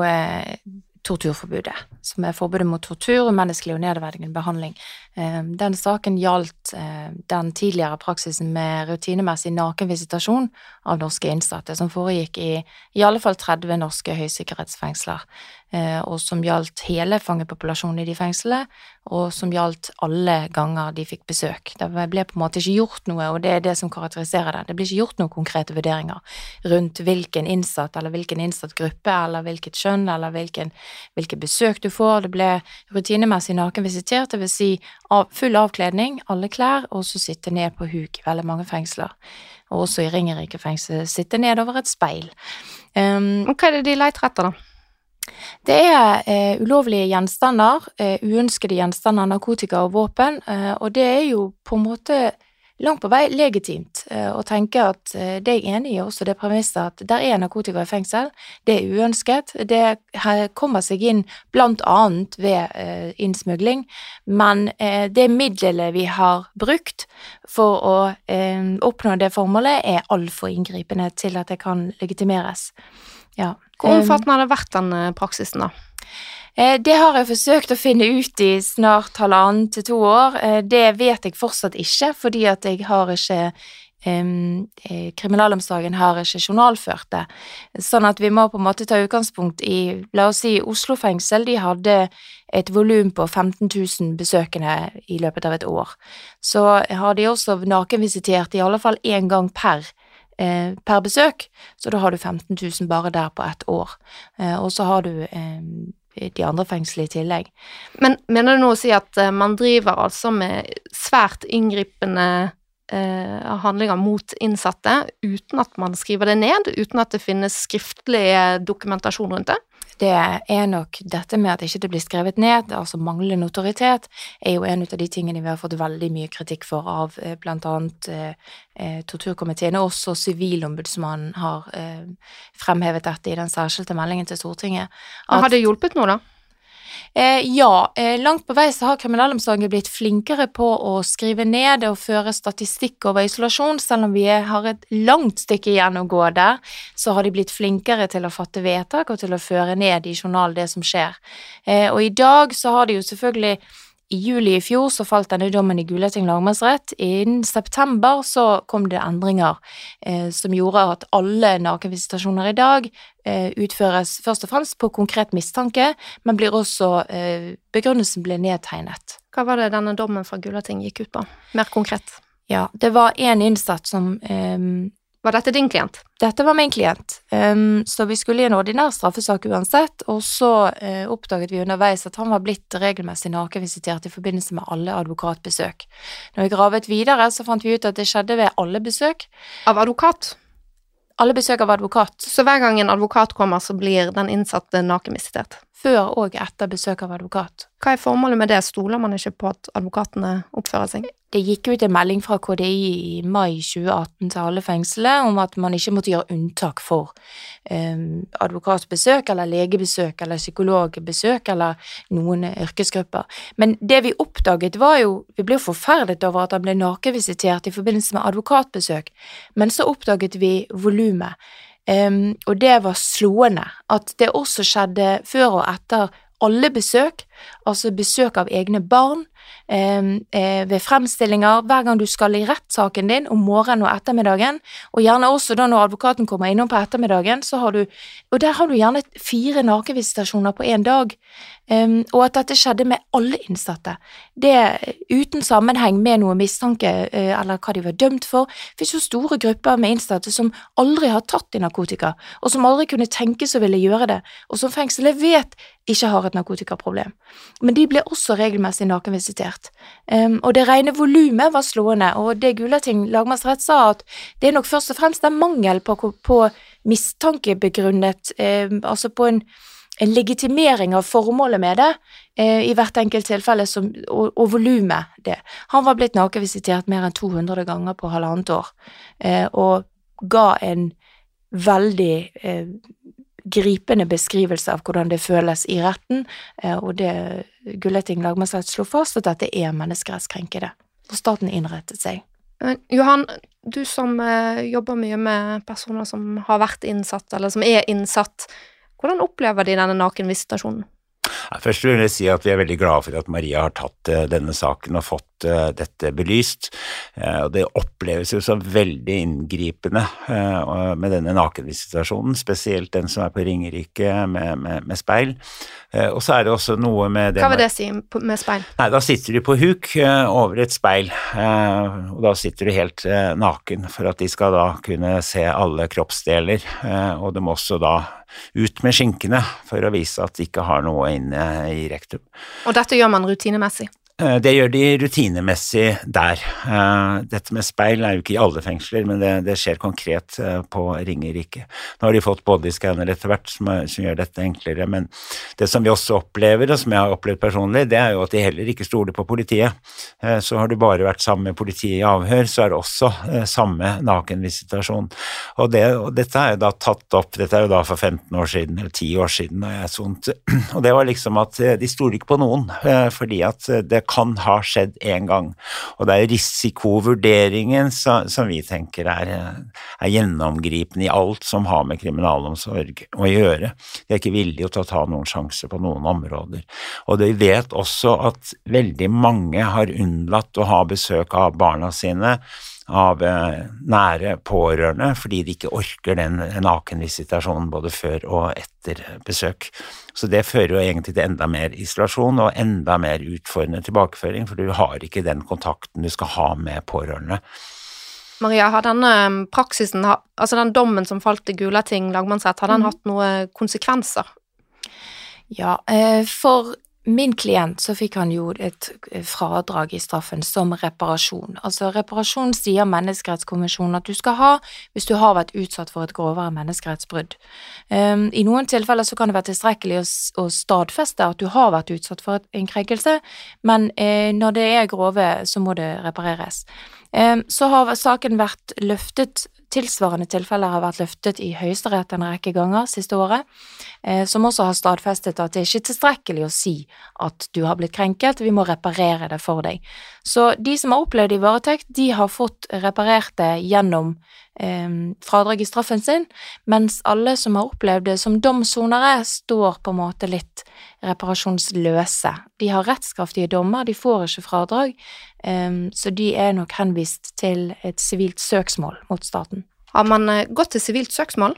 torturforbudet, som er forbudet mot tortur menneskelig og nedverdigende behandling. Den saken gjaldt den tidligere praksisen med rutinemessig nakenvisitasjon av norske innsatte, som foregikk i i alle fall 30 norske høysikkerhetsfengsler, eh, og som gjaldt hele fangepopulasjonen i de fengslene, og som gjaldt alle ganger de fikk besøk. Det ble på en måte ikke gjort noe, og det er det som karakteriserer det. Det ble ikke gjort noen konkrete vurderinger rundt hvilken innsatt, eller hvilken innsatt gruppe, eller hvilket kjønn, eller hvilken, hvilke besøk du får. Det ble rutinemessig nakenvisitert, det vil si full avkledning, alle klær, og så sitte ned på huk i veldig mange fengsler og også i Ringerike fengsel, sitte nedover et speil. Um, hva er det de leter etter, da? Det er eh, ulovlige gjenstander, eh, uønskede gjenstander, narkotika og våpen, eh, og det er jo på en måte langt på vei legitimt eh, å tenke at eh, det er enig i også det premisset at der er narkotika i fengsel, det er uønsket, det kommer seg inn blant annet ved eh, innsmugling, men det middelet vi har brukt for å oppnå det formålet, er altfor inngripende til at det kan legitimeres. Ja. Hvor omfattende har det vært den praksisen, da? Eh, det har jeg forsøkt å finne ut i snart halvannen til to år. Eh, det vet jeg fortsatt ikke, fordi at jeg har ikke um, Kriminalomsorgen har ikke journalført det. Sånn at vi må på en måte ta utgangspunkt i La oss si Oslo fengsel, de hadde et volum på 15 000 besøkende i løpet av et år. Så har de også nakenvisitert i alle fall én gang per per besøk, så da har du 15 000 bare der på ett år. og så har du de andre fengslene i tillegg. Men mener du nå å si at uh, man driver altså med svært inngripende eh, handlinger mot innsatte uten at man skriver det ned, uten at det finnes skriftlig dokumentasjon rundt det? Det er nok dette med at ikke det blir skrevet ned, altså manglende notoritet, er jo en av de tingene vi har fått veldig mye kritikk for av eh, blant annet eh, torturkomiteen, og også Sivilombudsmannen har eh, fremhevet dette i den særskilte meldingen til Stortinget. At, har det hjulpet noe, da? Eh, ja, eh, langt på vei så har kriminalomsorgen blitt flinkere på å skrive ned og føre statistikk over isolasjon. Selv om vi har et langt stykke igjen å gå der, så har de blitt flinkere til å fatte vedtak og til å føre ned i journal det som skjer. Eh, og i dag så har de jo selvfølgelig i juli i fjor så falt denne dommen i Gulating lagmannsrett. Innen september så kom det endringer eh, som gjorde at alle nakenvisitasjoner i dag eh, utføres først og fremst på konkret mistanke, men blir også eh, Begrunnelsen ble nedtegnet. Hva var det denne dommen fra Gulating gikk ut på, mer konkret? Ja, det var én innsatt som eh, Var dette din klient? Dette var min klient, um, så vi skulle i en ordinær straffesak uansett, og så uh, oppdaget vi underveis at han var blitt regelmessig nakenvisitert i forbindelse med alle advokatbesøk. Når vi gravet videre, så fant vi ut at det skjedde ved alle besøk. Av advokat? Alle besøk av advokat. Så hver gang en advokat kommer, så blir den innsatte nakenvisitert? Før og etter besøk av advokat. Hva er formålet med det, stoler man ikke på at advokatene oppfører seg? Det gikk ut en melding fra KDI i mai 2018 til alle fengslene om at man ikke måtte gjøre unntak for um, advokatbesøk eller legebesøk eller psykologbesøk eller noen yrkesgrupper. Men det vi oppdaget var jo Vi ble forferdet over at han ble nakenvisitert i forbindelse med advokatbesøk, men så oppdaget vi volumet. Um, og det var slående at det også skjedde før og etter alle besøk, altså besøk av egne barn, ved fremstillinger, hver gang du skal i rettssaken din om morgenen og ettermiddagen, og gjerne også da når advokaten kommer innom på ettermiddagen, så har du Og der har du gjerne fire nakenvisitasjoner på én dag, um, og at dette skjedde med alle innsatte. Det uten sammenheng med noe mistanke uh, eller hva de var dømt for. Det finnes jo store grupper med innsatte som aldri har tatt i narkotika, og som aldri kunne tenkes å ville gjøre det, og som fengselet vet ikke har et narkotikaproblem. Men de ble også regelmessig nakenvisitert. Um, og det rene volumet var slående, og det Gulating lagmannsrett sa at det er nok først og fremst en mangel på, på mistankebegrunnet, um, altså på en, en, legitimering av formålet med det eh, i hvert enkelt tilfelle, som, og, og volumet det. Han var blitt nakenvisitert mer enn 200 ganger på halvannet år, eh, og ga en veldig eh, gripende beskrivelse av hvordan det føles i retten, eh, og det Gulleting lagmannsrett slo fast, at dette er menneskerettskrenkende. Og staten innrettet seg. Johan, du som eh, jobber mye med personer som har vært innsatt, eller som er innsatt, hvordan opplever de denne nakenvisitasjonen? Først vil jeg si at vi er veldig glade for at Maria har tatt eh, denne saken og fått eh, dette belyst. Eh, Det oppleves jo som veldig inngripende med denne nakenvisitasjonen, spesielt den som er på Ringerike med, med, med speil. Og så er det også noe med det Hva vil det si med speil? Nei, Da sitter du på huk over et speil, og da sitter du helt naken for at de skal da kunne se alle kroppsdeler, og de må også da ut med skinkene for å vise at de ikke har noe inne i rektum. Og dette gjør man rutinemessig? Eh, det gjør de rutinemessig der. Eh, dette med speil er jo ikke i alle fengsler, men det, det skjer konkret eh, på Ringerike. Nå har de fått bodyscanner etter hvert som, som, gjør dette enklere, men det som vi også opplever, og som jeg har opplevd personlig, det er jo at de heller ikke stoler på politiet. Så har du bare vært sammen med politiet i avhør, så er det også samme nakenvisitasjon. Og, det, og dette er jo da tatt opp, dette er jo da for 15 år siden, eller 10 år siden, da jeg sonte, og det var liksom at de stoler ikke på noen, fordi at det kan ha skjedd én gang. Og det er risikovurderingen som, vi tenker er, er, gjennomgripende i alt som har med kriminalomsorg å gjøre. De er ikke villige til å ta noen sjanser på noen områder. Og de vet også at veldig mange har unnlatt å ha besøk av barna sine av eh, nære pårørende fordi de ikke orker den nakenvisitasjonen både før og etter besøk. Så det fører jo egentlig til enda mer isolasjon og enda mer utfordrende tilbakeføring, for du har ikke den kontakten du skal ha med pårørende. Maria, har denne eh, praksisen, altså den dommen som falt i Gulating lagmannsrett, har den mm. hatt noen konsekvenser? Ja, eh, for min klient så fikk han jo et fradrag i straffen som reparasjon. Altså reparasjon sier menneskerettskonvensjonen at du skal ha hvis du har vært utsatt for et grovere menneskerettsbrudd. Um, I noen tilfeller så kan det være tilstrekkelig å, å stadfeste at du har vært utsatt for en krenkelse, men uh, når det er grove, så må det repareres. Så har saken vært løftet Tilsvarende tilfeller har vært løftet i Høyesterett en rekke ganger siste året, eh, som også har stadfestet at det ikke er tilstrekkelig å si at du har blitt krenket, vi må reparere det for deg. Så de som har opplevd i varetekt, de har fått reparert det gjennom fradrag i straffen sin, mens alle som har opplevd det som domssonere, står på en måte litt reparasjonsløse. De har rettskraftige dommer, de får ikke fradrag, um, så de er nok henvist til et sivilt søksmål mot staten. Har man eh, gått til sivilt søksmål?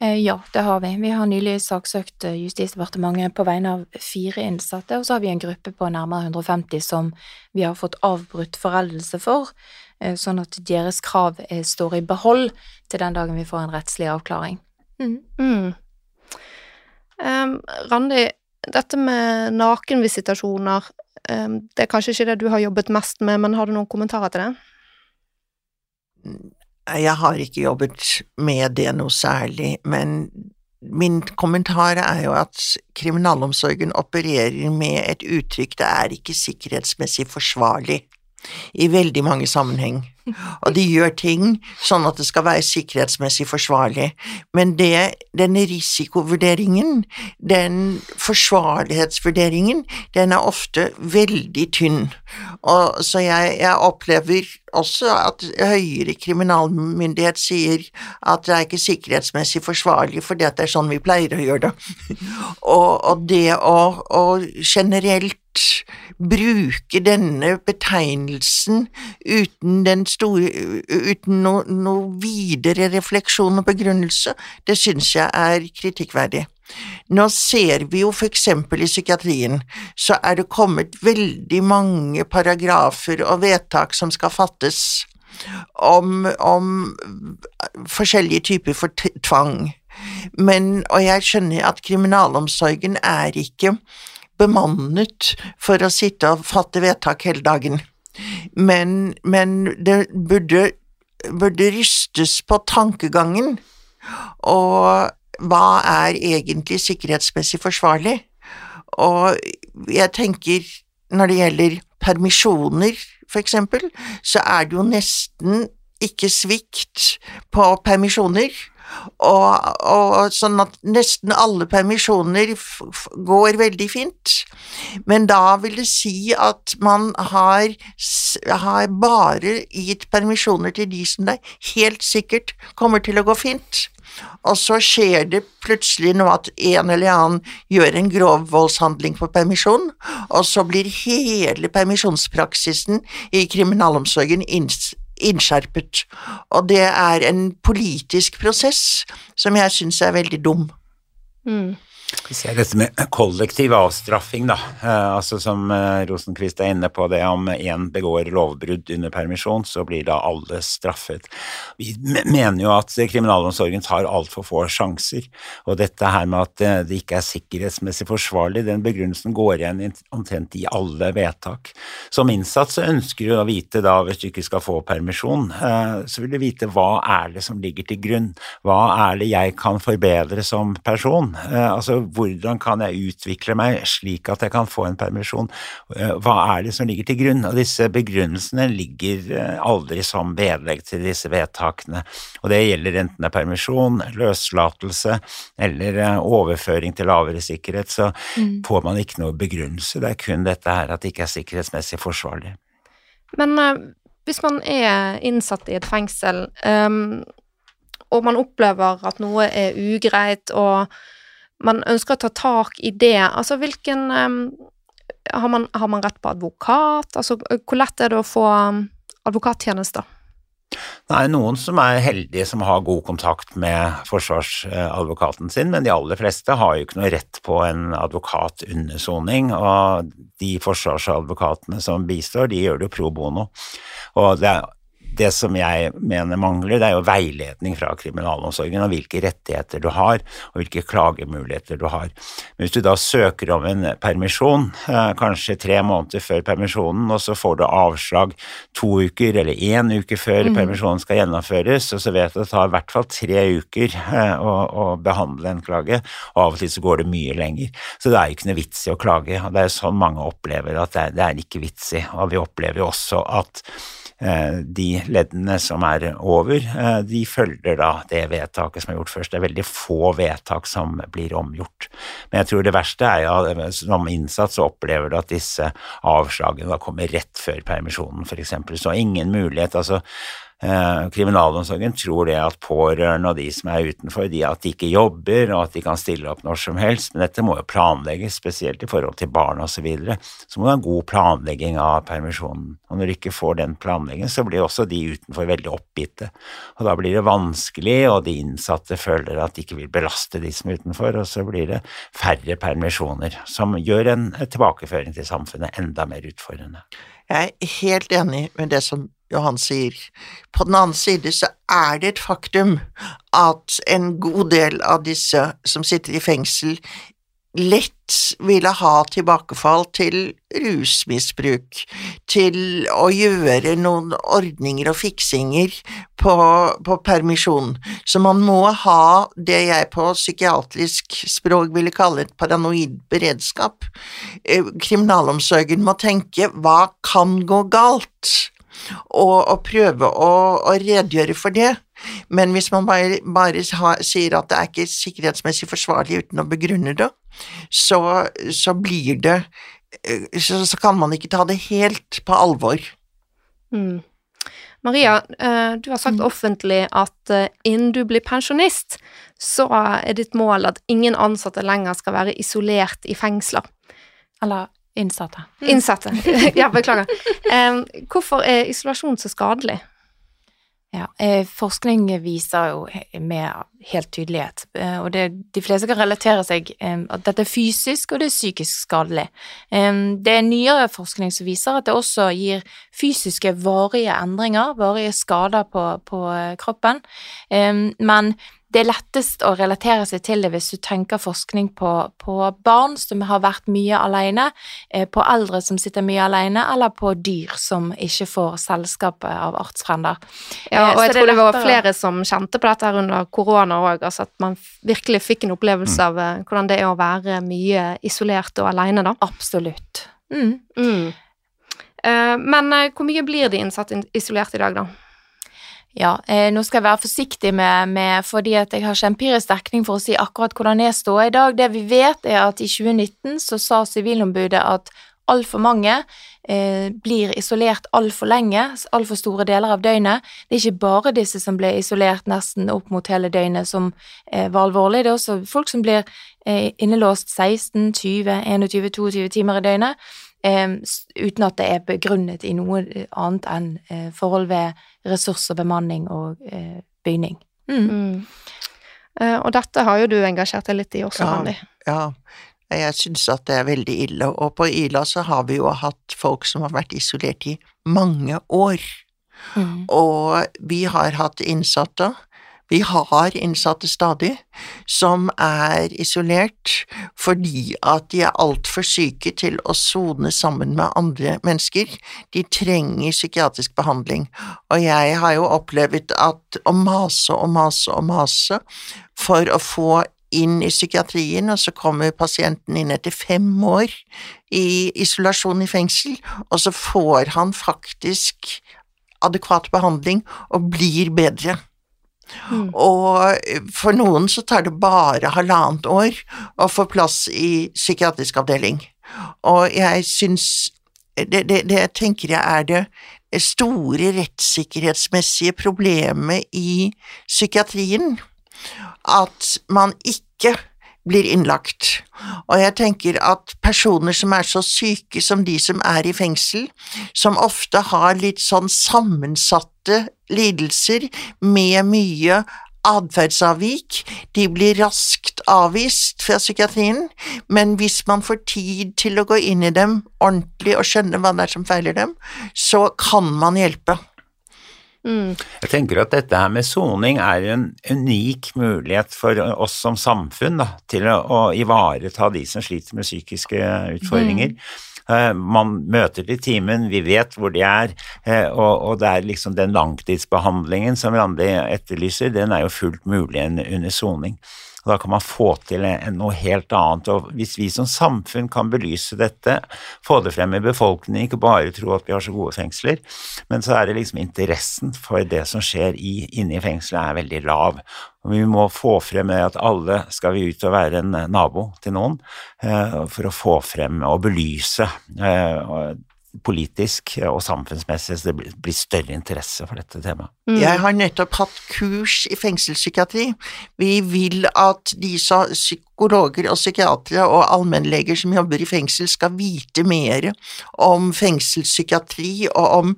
Eh, ja, det har vi. Vi har nylig saksøkt eh, Justisdepartementet på vegne av fire innsatte, og så har vi en gruppe på nærmere 150 som vi har fått avbrutt foreldelse for, eh, sånn at deres krav står i behold til den dagen vi får en rettslig avklaring. Mm. Mm. Um, Randi, dette med nakenvisitasjoner, um, det er kanskje ikke det du har jobbet mest med, men har du noen kommentarer til det? Jeg har ikke jobbet med det noe særlig, men min kommentar er jo at kriminalomsorgen opererer med et uttrykk det er ikke sikkerhetsmessig forsvarlig i veldig mange sammenheng. Og de gjør ting sånn at det skal være sikkerhetsmessig forsvarlig, men det, denne risikovurderingen, den forsvarlighetsvurderingen, den er ofte veldig tynn. Og så jeg, jeg opplever også at høyere kriminalmyndighet sier at det er ikke sikkerhetsmessig forsvarlig fordi at det er sånn vi pleier å gjøre det. og, og det å, og generelt bruke denne betegnelsen uten, store, uten noe, noe videre refleksjon og begrunnelse, det syns jeg er kritikkverdig. Nå ser vi jo for eksempel i psykiatrien, så er det kommet veldig mange paragrafer og vedtak som skal fattes om, om forskjellige typer for tvang. Men, og jeg skjønner at kriminalomsorgen er ikke bemannet for å sitte og fatte vedtak hele dagen. Men, men det burde, burde rystes på tankegangen, og hva er egentlig sikkerhetsmessig forsvarlig? Og jeg tenker når det gjelder permisjoner, for eksempel, så er det jo nesten ikke svikt på permisjoner og, og, sånn at nesten alle permisjoner går veldig fint. Men da vil det si at man har, har bare gitt permisjoner til de som det helt sikkert kommer til å gå fint. Og så skjer det plutselig noe at en eller annen gjør en grov voldshandling på permisjon, og så blir hele permisjonspraksisen i kriminalomsorgen innskjerpet, og det er en politisk prosess som jeg syns er veldig dum. Mm. Vi ser dette med kollektiv avstraffing, da. Eh, altså Som Rosenkvist er inne på, det om én begår lovbrudd under permisjon, så blir da alle straffet. Vi mener jo at kriminalomsorgen tar altfor få sjanser, og dette her med at eh, det ikke er sikkerhetsmessig forsvarlig, den begrunnelsen går igjen omtrent i alle vedtak. Som innsatt så ønsker du å vite da, hvis du ikke skal få permisjon, så vil du vite hva er det som ligger til grunn, hva er det jeg kan forbedre som person. Altså hvordan kan jeg utvikle meg slik at jeg kan få en permisjon, eh, hva er det som ligger til grunn? Og disse begrunnelsene ligger eh, aldri som vedlegg til disse vedtakene, og det gjelder enten det er permisjon, løslatelse eller eh, overføring til lavere sikkerhet, så mm. får man ikke noe begrunnelse, det er kun dette her at det ikke er sikkerhetsmessig forsvarlig. Men hvis man er innsatt i et fengsel, um, og man opplever at noe er ugreit, og man ønsker å ta tak i det. Altså hvilken um, har, man, har, man, rett på advokat? Altså hvor lett er det å få advokattjenester? advokattjenester? Nei, noen som er heldige som har god kontakt med forsvarsadvokaten sin, men de aller fleste har jo ikke noe rett på en advokat under soning, og de forsvarsadvokatene som bistår, de gjør det jo pro bono. Og det er det som jeg mener mangler, det er jo veiledning fra kriminalomsorgen om hvilke rettigheter du har, og hvilke klagemuligheter du har. Men hvis du da søker om en permisjon, eh, kanskje tre måneder før permisjonen, og så får du avslag to uker eller én uke før mm. permisjonen skal gjennomføres, og så vet du at det tar i hvert fall tre uker eh, å, å behandle en klage, og av og til så går det mye lenger. Så det er jo ikke noe vits i å klage, og det er sånn mange opplever at det er, det er ikke vits i. Og vi opplever jo også at de leddene som er over, eh, de følger da det vedtaket som er gjort først. Det er veldig få vedtak som blir omgjort. Men jeg tror det verste er ja, at som innsatt så opplever du at disse avslagene da kommer rett før permisjonen, f.eks. Så ingen mulighet. altså eh, kriminalomsorgen tror det at pårørende og de som er utenfor, de at de ikke jobber og at de kan stille opp når som helst, men dette må jo planlegges, spesielt i forhold til barn osv. Så, videre. så må du ha god planlegging av permisjonen, og når du ikke får den planleggingen, så blir også de utenfor veldig oppgitte, og da blir det vanskelig, og de innsatte føler at de ikke vil belaste de som er utenfor, og så blir det færre permisjoner, som gjør en tilbakeføring til samfunnet enda mer utfordrende. Jeg er helt enig med det som Johan sier. På den annen side så er det et faktum at en god del av disse som sitter i fengsel, lett ville ha tilbakefall til rusmisbruk, til å gjøre noen ordninger og fiksinger på, på, permisjon. Så man må ha det jeg på psykiatrisk språk ville kalle et paranoid beredskap. Eh, kriminalomsorgen må tenke hva kan gå galt? og, og prøve å, å, redegjøre for det. Men hvis man bare, bare ha, sier at det er ikke sikkerhetsmessig forsvarlig uten å begrunne det, så, så blir det eh, så, så, kan man ikke ta det helt på alvor. Mm. Maria, eh, du har sagt mm. offentlig at eh, innen du blir pensjonist, så er ditt mål at ingen ansatte lenger skal være isolert i fengsler. Eller Innsatte. Innsatte. ja, beklager. Hvorfor er isolasjon så skadelig? Ja, eh, forskning viser jo med helt tydelighet, eh, og det, de fleste kan relatere seg at dette er fysisk og det er psykisk skadelig. Det er nyere forskning som viser at det også gir fysiske varige endringer, varige skader på, på eh, kroppen, men det er lettest å relatere seg til det hvis du tenker forskning på, på barn som har vært mye alene, eh, på eldre som sitter mye alene, eller på dyr som ikke får selskap av artsfrender. Ja, og jeg tror det, var flere som kjente på dette her under korona òg, altså at man virkelig fikk en opplevelse mm. av eh, hvordan det er å være mye isolert og alene, da. Absolutt. Mm. Mm. Uh, men uh, hvor mye blir de innsatt isolert i dag, da? Ja, eh, nå skal jeg være forsiktig med, med, fordi at jeg har ikke empirisk dekning for å si akkurat hvordan jeg står i dag. Det vi vet, er at i 2019 så sa Sivilombudet at altfor mange eh, blir isolert altfor lenge, altfor store deler av døgnet. Det er ikke bare disse som ble isolert nesten opp mot hele døgnet som eh, var alvorlig, det er også folk som blir eh, innelåst 16, 20, 21, 22 timer i døgnet uten at det er begrunnet i noe annet enn eh, forhold ved ressurs og bemanning og eh, bygning. Mm. Mm. Uh, og dette har jo du engasjert deg litt i også, Randi. Ja, ja, jeg synes at det er veldig ille, og på Ila så har vi jo hatt folk som har vært isolert i mange år. Mm. Og vi har hatt innsatte vi har innsatte stadig som er isolert fordi at de er altfor syke til å sone sammen med andre mennesker. De trenger psykiatrisk behandling, og jeg har jo opplevd at å mase og mase og mase for å få inn i psykiatrien, og så kommer pasienten inn etter fem år i isolasjon i fengsel, og så får han faktisk adekvat behandling og blir bedre. Mm. Og for noen så tar det bare halvannet år å få plass i psykiatrisk avdeling. Og jeg syns det, det, det tenker jeg er det store rettssikkerhetsmessige problemet i psykiatrien. At man ikke blir innlagt. Og jeg tenker at personer som er så syke som de som er i fengsel, som ofte har litt sånn sammensatte lidelser med mye atferdsavvik, de blir raskt avvist fra psykiatrien, men hvis man får tid til å gå inn i dem ordentlig og skjønne hva det er som feiler dem, så kan man hjelpe. Mm. Jeg tenker at dette her med soning er en unik mulighet for oss som samfunn da, til å, å, ivareta de som sliter med psykiske utfordringer. Mm. Man møter til timen, vi vet hvor de er, eh, og det er liksom den langtidsbehandlingen som Randi etterlyser, den er jo fullt mulig under soning. Og da kan man få til noe helt annet. Og hvis vi som samfunn kan belyse dette, få det frem i befolkningen, ikke bare tro at vi har så gode fengsler, men så er det liksom interessen for det som skjer i, inne i fengselet er veldig lav. Og vi må få frem at alle skal vi ut og være en nabo til noen, eh, for å få frem og belyse eh, politisk og samfunnsmessig, så det blir, større interesse for dette temaet. Mm. Jeg har nettopp hatt kurs i fengselspsykiatri. Vi vil at de som psykologer og psykiatere og allmennleger som jobber i fengsel, skal vite mer om fengselspsykiatri og om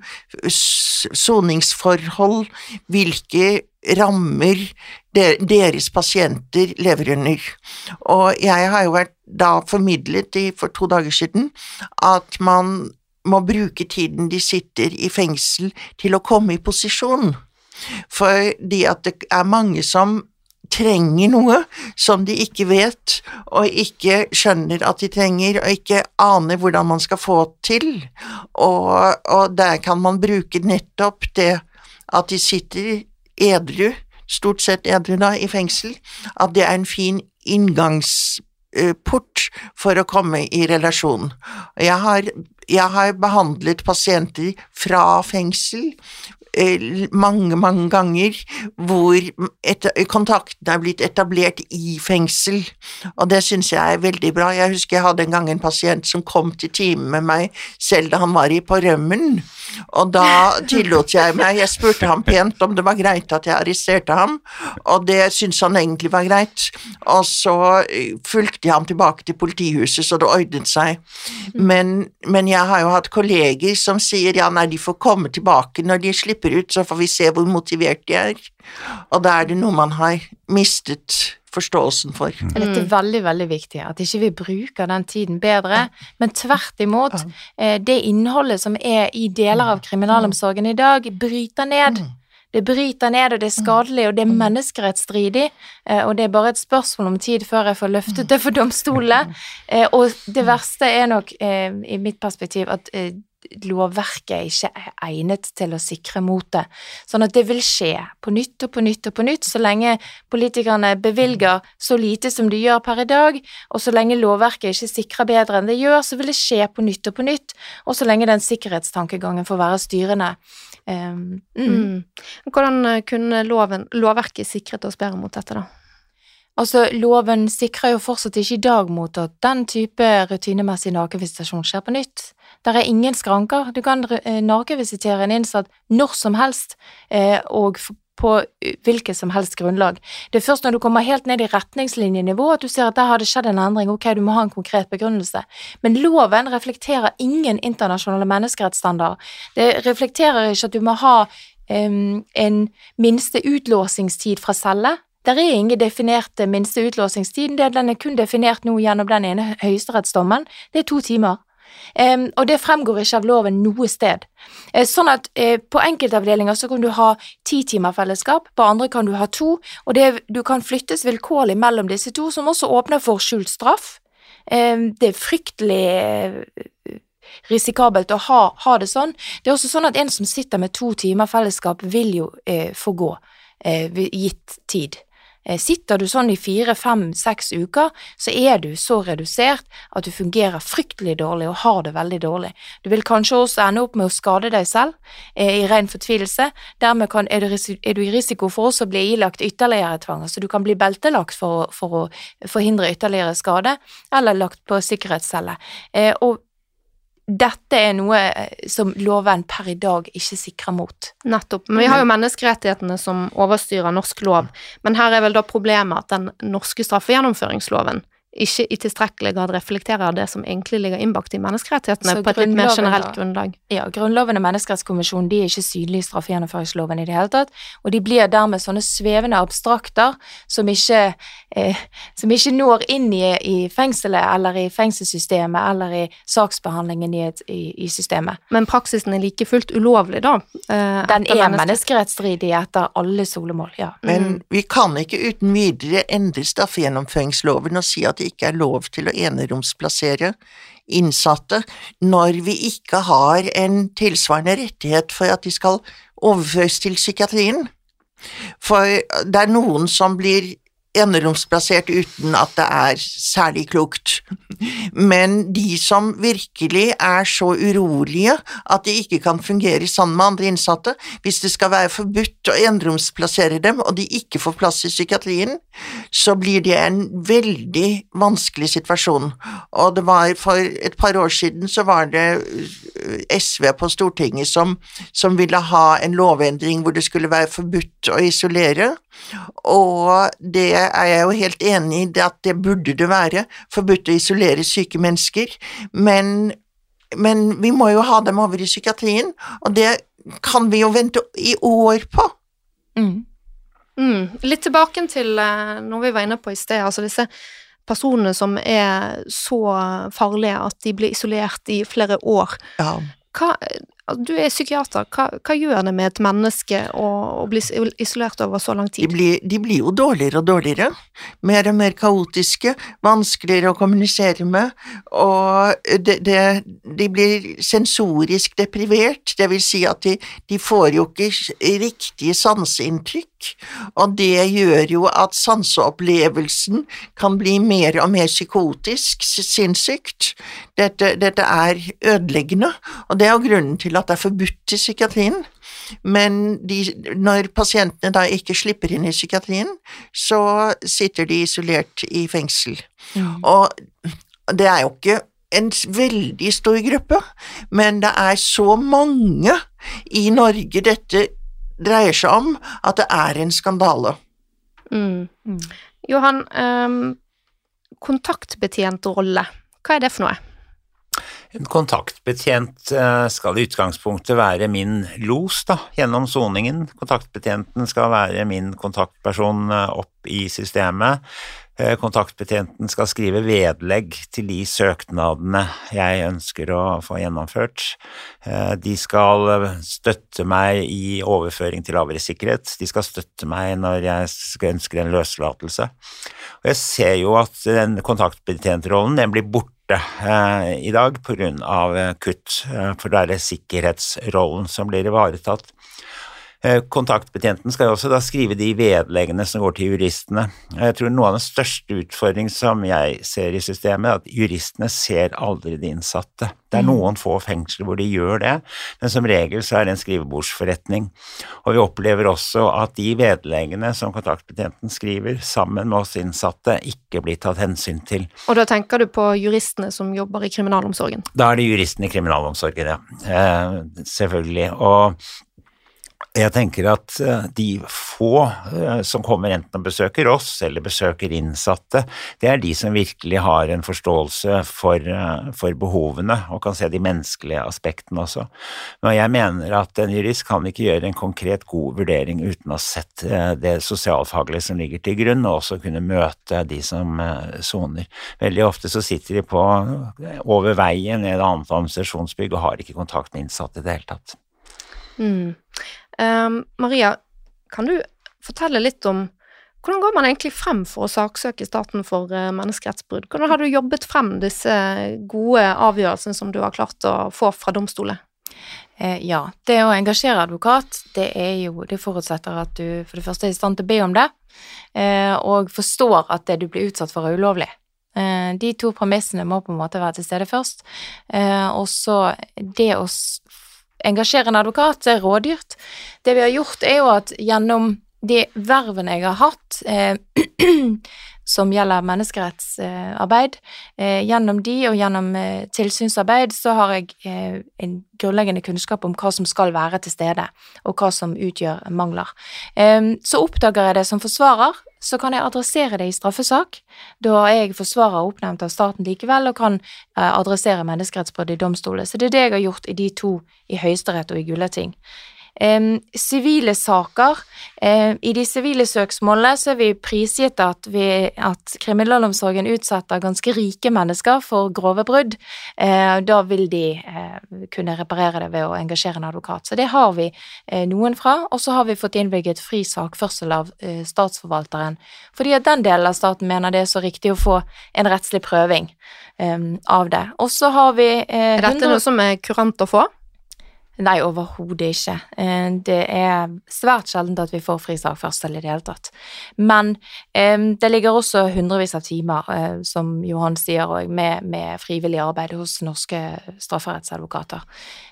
soningsforhold, hvilke rammer deres pasienter lever under. Og jeg har jo vært da formidlet i, for to dager siden at man må bruke tiden de sitter i fengsel til å komme i posisjon. Fordi at det er mange som trenger noe som de ikke vet, og ikke skjønner at de trenger, og ikke aner hvordan man skal få til. Og, og der kan man bruke nettopp det at de sitter edru, stort sett edru da, i fengsel, at det er en fin inngangsport for å komme i relasjon. Jeg har, jeg har behandlet pasienter fra fengsel mange, mange ganger hvor et, kontakten er blitt etablert i fengsel, og det syns jeg er veldig bra. Jeg husker jeg hadde en gang en pasient som kom til time med meg selv da han var i på rømmen, og da tillot jeg meg, jeg spurte ham pent om det var greit at jeg arresterte ham, og det syntes han egentlig var greit, og så eh, fulgte jeg ham tilbake til politihuset, så det ordnet seg. Men, men jeg har jo hatt kolleger som sier ja, nei, de får komme tilbake når de slipper ut, så får vi se hvor motivert de er. Og da er det noe man har mistet forståelsen for. Dette er veldig, veldig viktig, at ikke vi bruker den tiden bedre, men tvert imot, eh, det innholdet som er i deler av kriminalomsorgen i dag, bryter ned. Det bryter ned, og det er skadelig, og det er menneskerettsstridig, eh, og det er bare et spørsmål om tid før jeg får løftet det for domstolene. Eh, Og det verste er nok, i mitt perspektiv, at lovverket ikke er egnet til å sikre mot det. Sånn at det vil skje på nytt og på nytt og på nytt, så lenge politikerne bevilger så lite som de gjør per i dag, og så lenge lovverket ikke sikrer bedre enn det gjør, så vil det skje på nytt og på nytt, og så lenge den sikkerhetstankegangen får være styrende. Um, mm. Mm. Hvordan eh, kunne loven, lovverket sikret oss bedre mot dette, da? Altså, loven sikrer jo fortsatt ikke i dag mot at den type rutinemessig nakenvisitasjon skjer på nytt. Der er ingen skranker. Du kan eh, en innsatt når som helst, eh, og på eh, hvilket som helst grunnlag. Det er først når du kommer helt ned i retningslinjenivå at du ser at der har det skjedd en endring, ok, du må ha en konkret begrunnelse. Men loven reflekterer ingen internasjonale menneskerettsstandarder. Det reflekterer ikke at du må ha em, en minste utlåsingstid fra celle. Der er ingen definerte minste utlåsingstid, den er kun definert nå gjennom den ene høyesterettsdommen, det er to timer. Og det fremgår ikke av loven noe sted. Eh, sånn at eh, på enkeltavdelinger så kan du ha ti timer fellesskap, på andre kan du ha to, og det, du kan flyttes vilkårlig mellom disse to, som også åpner for skjult straff. Det er fryktelig eh, risikabelt å ha, ha det sånn. Det er også sånn at en som sitter med to timer fellesskap, vil jo eh, få gå, eh, gitt tid. Eh, Sitter du sånn i fire, fem, seks uker, så er du så redusert at du fungerer fryktelig dårlig og har det veldig dårlig. Du vil kanskje også ende opp med å skade deg selv eh, i ren fortvilelse. Dermed kan, er, du, er du i risiko for også å bli ilagt ytterligere tvang. Altså du kan bli beltelagt for, for å forhindre ytterligere skade, eller lagt på sikkerhetscelle. Eh, og dette er noe eh, som loven per i dag ikke sikrer mot. Nettopp. Men vi har jo menneskerettighetene som overstyrer norsk lov, men her er vel da problemet at den norske straffegjennomføringsloven ikke i tilstrekkelig grad reflekterer det som egentlig ligger innbakt i menneskerettighetene på et litt mer generelt grunnlag. Ja, Grunnloven og menneskerettskonvensjonen de er ikke synlige i straffegjennomføringsloven i det hele tatt, og de blir dermed sånne svevende abstrakter som ikke, eh, som ikke når inn i, i fengselet eller i fengselssystemet eller i saksbehandlingen i, et, i, i systemet. Men praksisen er like fullt ulovlig, da. eh, Den er menneskerettsstridig etter alle solemål, ja. Men vi kan ikke uten videre endre straffegjennomføringsloven og si at ikke er lov til å eneromsplassere innsatte når vi ikke har en tilsvarende rettighet for at de skal overføres til psykiatrien. For det er noen som blir eneromsplassert uten at det er særlig klokt. Men de som virkelig er så urolige at de ikke kan fungere sammen med andre innsatte, hvis det skal være forbudt å eneromsplassere dem og de ikke får plass i psykiatrien, så blir det en veldig vanskelig situasjon. Og det var for et par år siden så var det eh, SV på Stortinget som, som ville ha en lovendring hvor det skulle være forbudt å isolere, og det er jeg jo helt enig i at det burde det være, forbudt å isolere syke mennesker, men, men vi må jo ha dem over i psykiatrien, og det kan vi jo vente i år på. Mm. Mm. Litt tilbake til eh, noe vi var inne på i sted, altså disse personene som er så farlige at de blir isolert i flere år. Ja. Hva, du er psykiater, hva, hva gjør det med et menneske å, å bli isolert over så lang De tid? blir, de blir jo dårligere og dårligere, mer og mer kaotiske, vanskeligere å kommunisere med, og de, de, de blir sensorisk deprivert, det vil si at de, de får jo ikke riktige sanseinntrykk, og det gjør jo at sanseopplevelsen kan bli mer og mer psykotisk, sinnssykt. Dette, dette er ødeleggende, og det er jo grunnen til at det er forbudt i psykiatrien. Men de, når pasientene da ikke slipper inn i psykiatrien, så sitter de isolert i fengsel. Mm. Og det er jo ikke en veldig stor gruppe, men det er så mange i Norge dette dreier seg om, at det er en skandale. Mm. Mm. Johan, um, kontaktbetjentrolle, hva er det for noe? En kontaktbetjent eh, skal i utgangspunktet være min los da, gjennom soningen. Kontaktbetjenten skal være min kontaktperson eh, opp i systemet. Eh, Kontaktbetjenten skal skrive vedlegg til de søknadene jeg ønsker å få gjennomført. De skal støtte meg i overføring til lavere sikkerhet. De skal støtte meg når jeg ønsker en løslatelse. Og jeg ser jo at den kontaktbetjentrollen den blir borte eh, i dag av eh, kutt, eh, for da er det sikkerhetsrollen som blir ivaretatt. Eh, Kontaktbetjenten skal også da skrive de vedleggene som går til juristene. Jeg tror noe av den største utfordringen som jeg ser i systemet, er at juristene ser aldri de innsatte. Det er noen få fengsler hvor de gjør det, men som regel så er det en skrivebordsforretning. Og vi opplever også at de vedleggene som kontaktbetjenten skriver sammen med oss innsatte, ikke blir tatt hensyn til. Og da tenker du på juristene som jobber i kriminalomsorgen? Da er det juristene i kriminalomsorgen, ja. Eh, selvfølgelig. Og jeg tenker at eh, de få eh, som kommer enten og besøker oss eller besøker innsatte, det er de som virkelig har en forståelse for, eh, for behovene og kan se de menneskelige aspektene også. Men jeg mener at en jurist kan ikke gjøre en konkret god vurdering uten å ha sett det sosialfaglige som ligger til grunn, og også kunne møte de som soner. Veldig ofte så sitter de på over veien i et annet administrasjonsbygg og har ikke kontakt med innsatte i det hele tatt. Mm. Um, Maria, kan du fortelle litt om hvordan går man egentlig frem for å saksøke staten for eh, menneskerettsbrudd? Hvordan har du jobbet frem disse gode avgjørelsene som du har klart å få fra domstolet? Eh, ja, det å engasjere advokat, det er jo Det forutsetter at du for det første er i stand til å be om det, eh, og forstår at det du blir utsatt for, er ulovlig. De to premissene må på en måte være til stede først. Og så det å engasjere en advokat, det er rådyrt. Det vi har gjort, er jo at gjennom de vervene jeg har hatt, eh, som gjelder menneskerettsarbeid, eh, gjennom de og gjennom eh, tilsynsarbeid, så har jeg eh, en grunnleggende kunnskap om hva som skal være til stede, og hva som utgjør mangler. Eh, så oppdager jeg det som forsvarer, så kan jeg adressere det i straffesak. Da jeg forsvarer oppnevnt av staten likevel, og kan eh, adressere menneskerettsbrudd i domstolene. Så det er det jeg har gjort i de to, i Høyesterett og i Gulating. Sivile saker. eh, I de sivile søksmålene så er vi prisgitt at, vi, at kriminalomsorgen utsetter ganske rike mennesker for grove brudd. Eh, da vil de eh, kunne reparere det ved å engasjere en advokat. Så det har vi eh, noen fra. Og så har vi fått innvilget fri sakførsel av statsforvalteren, fordi at den delen av staten mener det er så riktig å få en rettslig prøving av det. Og så har vi eh, Er dette noe som er kurant å få? Nei, overhodet ikke. Eh, Det er svært sjeldent at vi får fri sakførsel i det hele tatt. Men eh, det ligger også hundrevis av timer, eh, som Johan sier òg, med, med frivillig arbeid hos norske strafferettsadvokater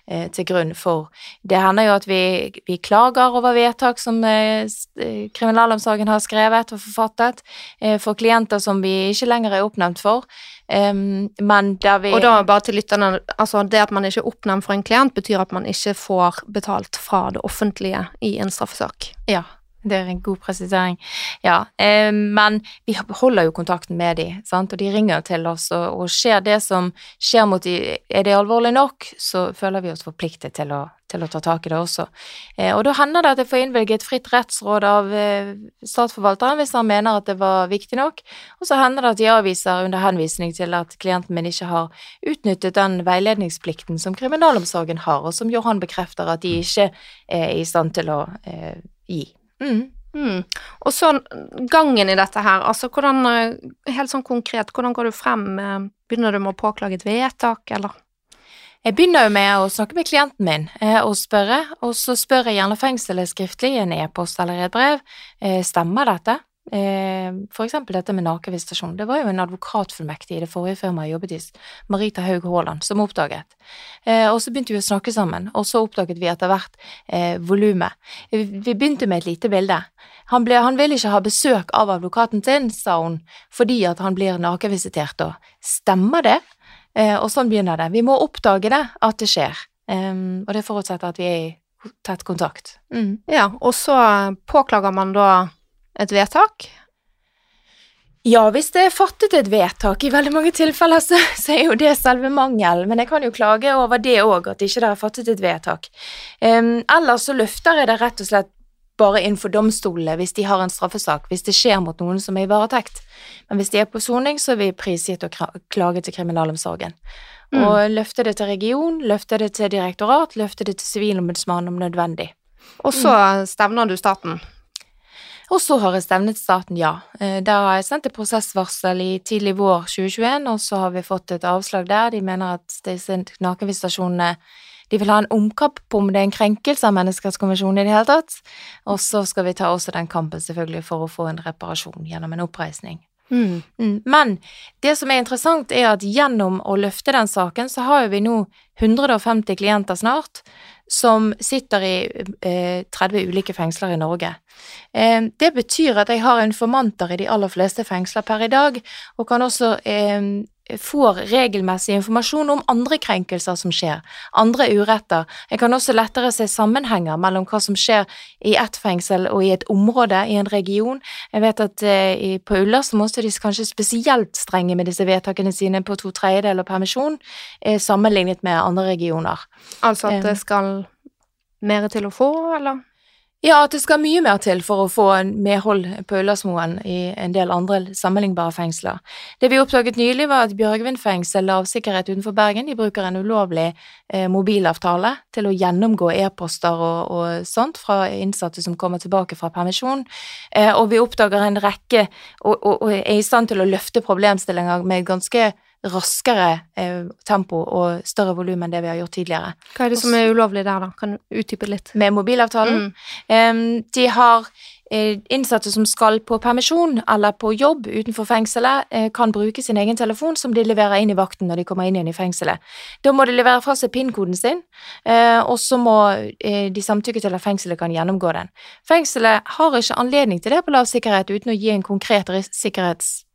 til grunn for Det hender jo at vi, vi klager over vedtak som kriminalomsorgen har skrevet og forfattet, for klienter som vi ikke lenger er oppnevnt for. Men der vi Og da bare til lytterne, altså det at man ikke er oppnevnt for en klient, betyr at man ikke får betalt fra det offentlige i en straffesak. Ja, det er en god presisering. Ja, eh, men vi holder jo kontakten med de, sant? og de ringer til oss, og, og skjer det som skjer mot de, er det alvorlig nok, så føler vi oss forpliktet til å, til å ta tak i det også. Eh, og da hender det at jeg får innvilget fritt rettsråd av eh, statsforvalteren hvis han mener at det var viktig nok, og så hender det at de avviser under henvisning til at klienten min ikke har utnyttet den veiledningsplikten som kriminalomsorgen har, og som Johan bekrefter at de ikke er i stand til å eh, gi. Mm. Mm. Og så gangen i dette her, altså hvordan, eh, helt sånn konkret, hvordan går du frem? Begynner du med å påklage et vedtak, eller? Jeg begynner jo med å snakke med klienten min eh, og spørre, og så spør jeg gjerne fengselet skriftlig i en e-post eller et brev. Eh, stemmer dette? Eh, for eksempel dette med nakenvisitasjon. Det var jo en advokatfullmektig i det forrige firmaet jeg jobbet i, Marita Haug Haaland, som oppdaget. Eh, og så begynte vi å snakke sammen, og så oppdaget vi etter hvert eh, volumet. Vi vi begynte med et lite bilde. Han, ble, han vil ikke ha besøk av advokaten sin, sa hun, fordi at han blir nakenvisitert, og stemmer det? Eh, og sånn begynner det. Vi må oppdage det, at det skjer. Og det forutsetter at vi er i tett kontakt. Mm. Ja, og så påklager man da et vedtak. Ja, hvis det er fattet et vedtak, i veldig mange tilfeller så, så er jo det selve mangelen, men jeg kan jo klage over det òg, at ikke det er fattet et vedtak. Um, ellers så løfter jeg det rett og slett bare inn for domstolene hvis de har en straffesak, hvis det skjer mot noen som er i varetekt. Men hvis de er på soning, så er vi prisgitt å klage til kriminalomsorgen. Mm. Og løfte det til region, løfte det til direktorat, løfte det til sivilombudsmannen om nødvendig. Og så stevner du staten. Og så har jeg stevnet staten, ja. Eh, Da har jeg sendt et prosessvarsel i tidlig vår 2021, og så har vi fått et avslag der. De mener at disse nakenvisitasjonene De vil ha en omkamp på om det er en krenkelse av menneskerettskonvensjonen i det hele tatt. Og så skal vi ta også den kampen, selvfølgelig, for å få en reparasjon gjennom en oppreisning. Mm. Mm, Men det som er interessant, er at gjennom å løfte den saken, så har vi nå 150 klienter snart som sitter i eh, 30 ulike fengsler i Norge. Eh, det betyr at jeg har informanter i de aller fleste fengsler per i dag, og kan også eh, får regelmessig informasjon om andre krenkelser som skjer, andre uretter. Jeg kan også lettere se sammenhenger mellom hva som skjer i ett fengsel og i et område, i en region. Jeg vet at eh, på så måtte de kanskje spesielt strenge med disse vedtakene sine på to tredjedeler permisjon, eh, sammenlignet med andre regioner. Altså at det skal mer til å få, eller? Ja, at det skal mye mer til for å få medhold på Ullersmoen i en del andre sammenlignbare fengsler. Det vi oppdaget nylig, var at Bjørgvin fengsel av sikkerhet utenfor Bergen de bruker en ulovlig eh, mobilavtale til å gjennomgå e-poster og, og sånt fra innsatte som kommer tilbake fra permisjon, eh, og vi oppdager en rekke og, og, og er i stand til å løfte problemstillinger med ganske raskere eh, tempo og større volum enn det vi har gjort tidligere. Hva er det som er ulovlig der, da? Kan du utdype litt? Med mobilavtalen. Mm. Em, de har eh, innsatte som skal på permisjon eller på jobb utenfor fengselet, eh, kan bruke sin egen telefon som de leverer inn i vakten når de kommer inn igjen i fengselet. Da må de levere fra seg PIN-koden sin, eh, og så må eh, de samtykke til at fengselet kan gjennomgå den. Fengselet har ikke anledning til det på lav sikkerhet uten å gi en konkret ris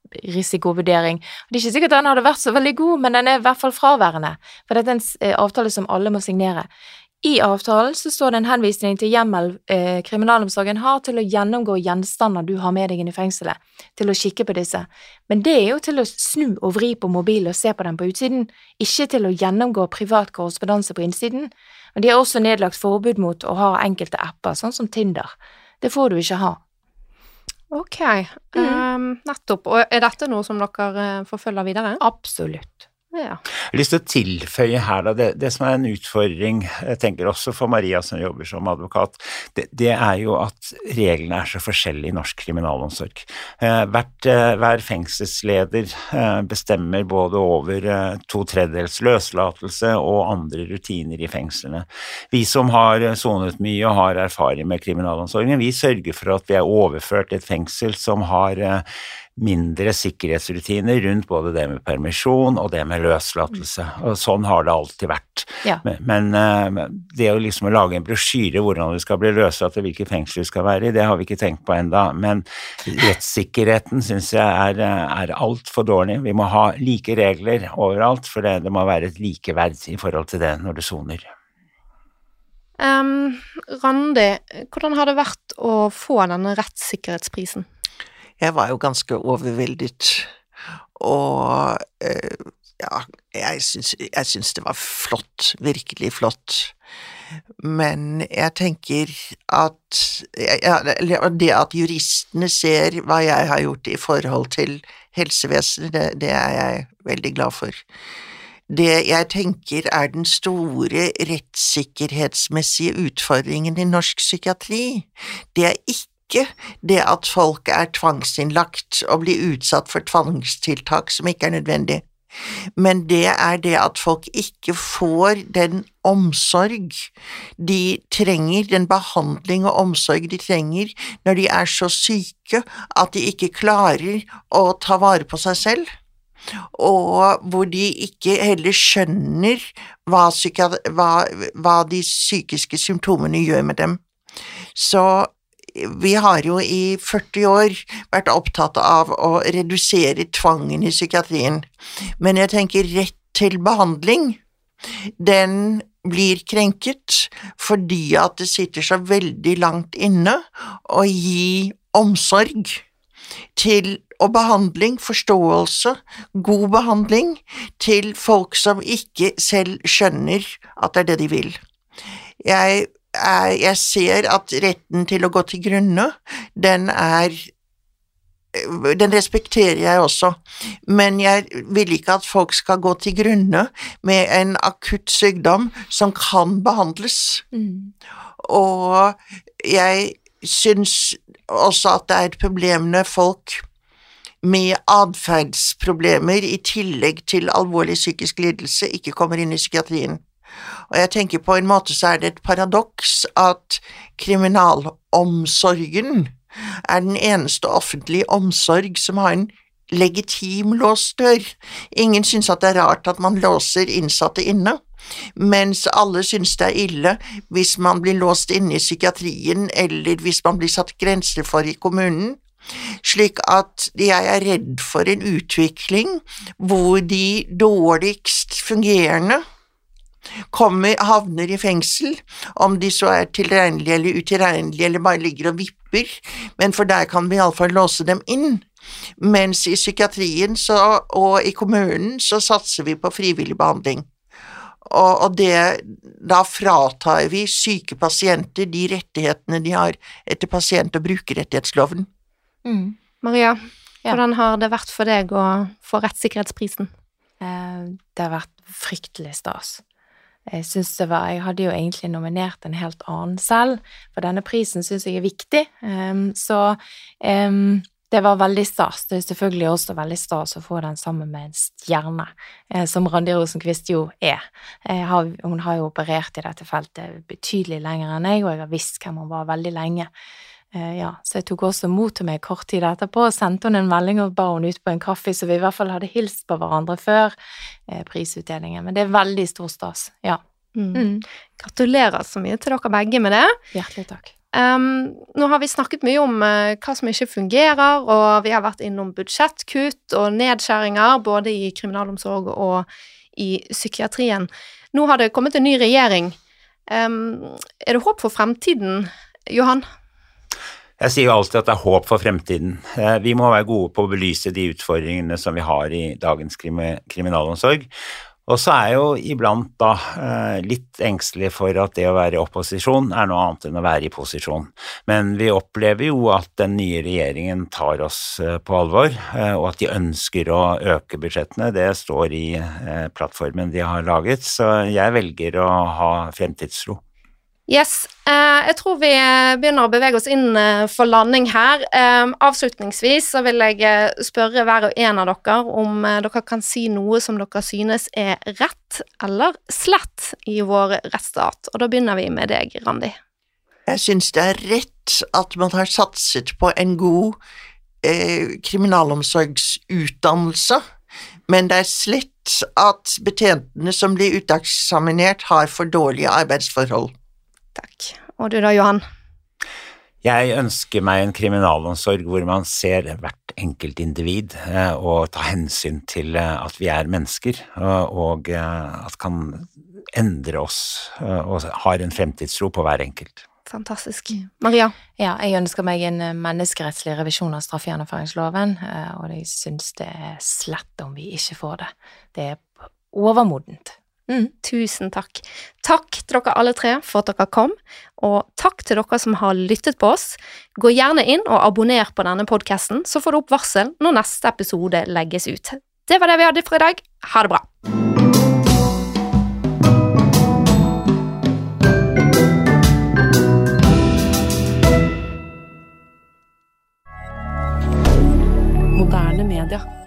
sikkerhetsrisikovurdering. Det er ikke sikkert den hadde vært så veldig god, men den er i hvert fall fraværende, for dette er en eh, avtale som alle må signere. I avtalen så står det en henvisning til hjemmel eh, kriminalomsorgen har til å gjennomgå gjenstander du har med deg inn i fengselet, til å kikke på disse. Men det er jo til å snu og vri på mobilen og se på den på utsiden, ikke til å gjennomgå privat korrespondanse på innsiden. Og de har også nedlagt forbud mot å ha enkelte apper, sånn som Tinder. Det får du ikke ha. Ok, um, nettopp. Og er dette noe som dere eh, forfølger videre? Absolutt. Ja. Jeg har lyst til å tilføye her da, det, det som er en utfordring, jeg tenker også for Maria som jobber som advokat, det, det er jo at reglene er så forskjellige i norsk kriminalomsorg. Eh, hvert, eh, hver fengselsleder eh, bestemmer både over eh, to tredjedels løslatelse og andre rutiner i fengslene. Vi som har sonet mye og har erfaring med kriminalomsorgen, vi sørger for at vi er overført til et fengsel som har eh, mindre sikkerhetsrutiner rundt både det med permisjon og det med løslatelse. Og sånn har det alltid vært. Ja. Men, men eh, det å liksom lage en brosjyre hvordan du skal bli løslatt og hvilke fengsel du skal være i, det har vi ikke tenkt på enda. Men rettssikkerheten syns jeg er, eh, er altfor dårlig. Vi må ha like regler overalt, for det, det må være et likeverd i forhold til det når du soner. Um, Randi, hvordan har det vært å få denne rettssikkerhetsprisen? Jeg var jo ganske overveldet, og eh, ja, jeg syns, jeg syns det var flott, virkelig flott. Men jeg tenker at ja, det at juristene ser hva jeg har gjort i forhold til helsevesenet, det, det er jeg veldig glad for. Det jeg tenker er den store rettssikkerhetsmessige utfordringen i norsk psykiatri, det er ikke det at folk er tvangsinnlagt og blir utsatt for tvangstiltak som ikke er nødvendig, men det er det at folk ikke får den omsorg de trenger, den behandling og omsorg de trenger når de er så syke at de ikke klarer å ta vare på seg selv og hvor de ikke heller skjønner hva, hva, hva, de psykiske symptomene gjør med dem. Så vi har jo i 40 år vært opptatt av å redusere tvangen i psykiatrien, men jeg tenker rett til behandling, den blir krenket fordi at det sitter så veldig langt inne å gi omsorg til og behandling, forståelse, god behandling, til folk som ikke selv skjønner at det er det de vil. Jeg, er, jeg ser at retten til å gå til grunne, den er den respekterer jeg også, men jeg vil ikke at folk skal gå til grunne med en akutt sykdom som kan behandles. Mm. Og jeg syns også at det er et problem når folk med atferdsproblemer i tillegg til alvorlig psykisk lidelse ikke kommer inn i psykiatrien. Og jeg tenker på en måte så er det et paradoks at kriminalomsorgen er den eneste offentlige omsorg som har en legitim låst dør. Ingen syns at det er rart at man låser innsatte inne, mens alle syns det er ille hvis man blir låst inne i psykiatrien, eller hvis man blir satt grenser for i kommunen. Slik at jeg er redd for en utvikling hvor de dårligst fungerende kommer, havner i fengsel, om de så er tilregnelige eller utilregnelige eller bare ligger og vipper, men for der kan vi iallfall låse dem inn. Mens i psykiatrien så, og i kommunen så satser vi på frivillig behandling. Og, og det, da fratar vi syke pasienter de rettighetene de har etter pasient- og brukerrettighetsloven. Mm. Maria, Ja. hvordan har det vært for deg å få rettssikkerhetsprisen? Eh, Det har vært fryktelig stas. Jeg var Jeg hadde jo egentlig nominert en helt annen selv, for denne prisen syns jeg er viktig. Um, Så um, det var veldig stas. Det er selvfølgelig også veldig stas å få den sammen med en stjerne, eh, som Randi Rosenquist jo er. Har, hun har jo operert i dette feltet betydelig lenger enn jeg, og jeg har visst hvem hun var veldig lenge. Eh, ja, så jeg tok også mot til meg kort tid etterpå og sendte hun en melding og ba hun ut på en kaffe, så vi i hvert fall hadde hilst på hverandre før eh, prisutdelingen. Men det er veldig stor stas. Ja. Mm. Mm. Gratulerer så mye til dere begge med det. Hjertelig takk. Um, nå har vi snakket mye om uh, hva som ikke fungerer, og vi har vært innom budsjettkutt og nedskjæringer både i kriminalomsorg og i psykiatrien. Nå har det kommet en ny regjering. Um, er det håp for fremtiden, Johan? Jeg sier jo alltid at det er håp for fremtiden. Eh, Vi må være gode på å belyse de utfordringene som vi har i dagens krimi kriminalomsorg. Og så er jeg jo iblant da eh, litt engstelig for at det å være i opposisjon er noe annet enn å være i posisjon. Men vi opplever jo at den nye regjeringen tar oss eh, på alvor, og at de ønsker å øke budsjettene. Det står i plattformen de har laget, så jeg velger å ha fremtidstro. Yes. Uh, jeg tror vi begynner å bevege oss inn uh, for landing her. Um, avslutningsvis så vil jeg spørre hver og en av dere om dere kan si noe som dere synes er rett eller slett i vår rettsstat. Og da begynner vi med deg, Randi. Jeg synes det er rett at man har satset på en god kriminalomsorgsutdannelse, men det er slett at betjentene som blir uteksaminert, har for dårlige arbeidsforhold. Takk. Og du da, Johan? Jeg ønsker meg en kriminalomsorg hvor man ser hvert enkelt individ eh, og tar hensyn til eh, at vi er mennesker, og eh, at kan endre oss og har en fremtidstro på hver enkelt. Fantastisk. Maria? Ja, jeg ønsker meg en menneskerettslig revisjon av straffegjennomføringsloven, og jeg syns det er slett om vi ikke får det. Det er overmodent. Mm, tusen takk. Takk til dere alle tre for at dere kom, og takk til dere som har lyttet på oss. Gå gjerne inn og abonner på denne podkasten, så får du opp varsel når neste episode legges ut. Det var det vi hadde for i dag. Ha det bra. Moderne media.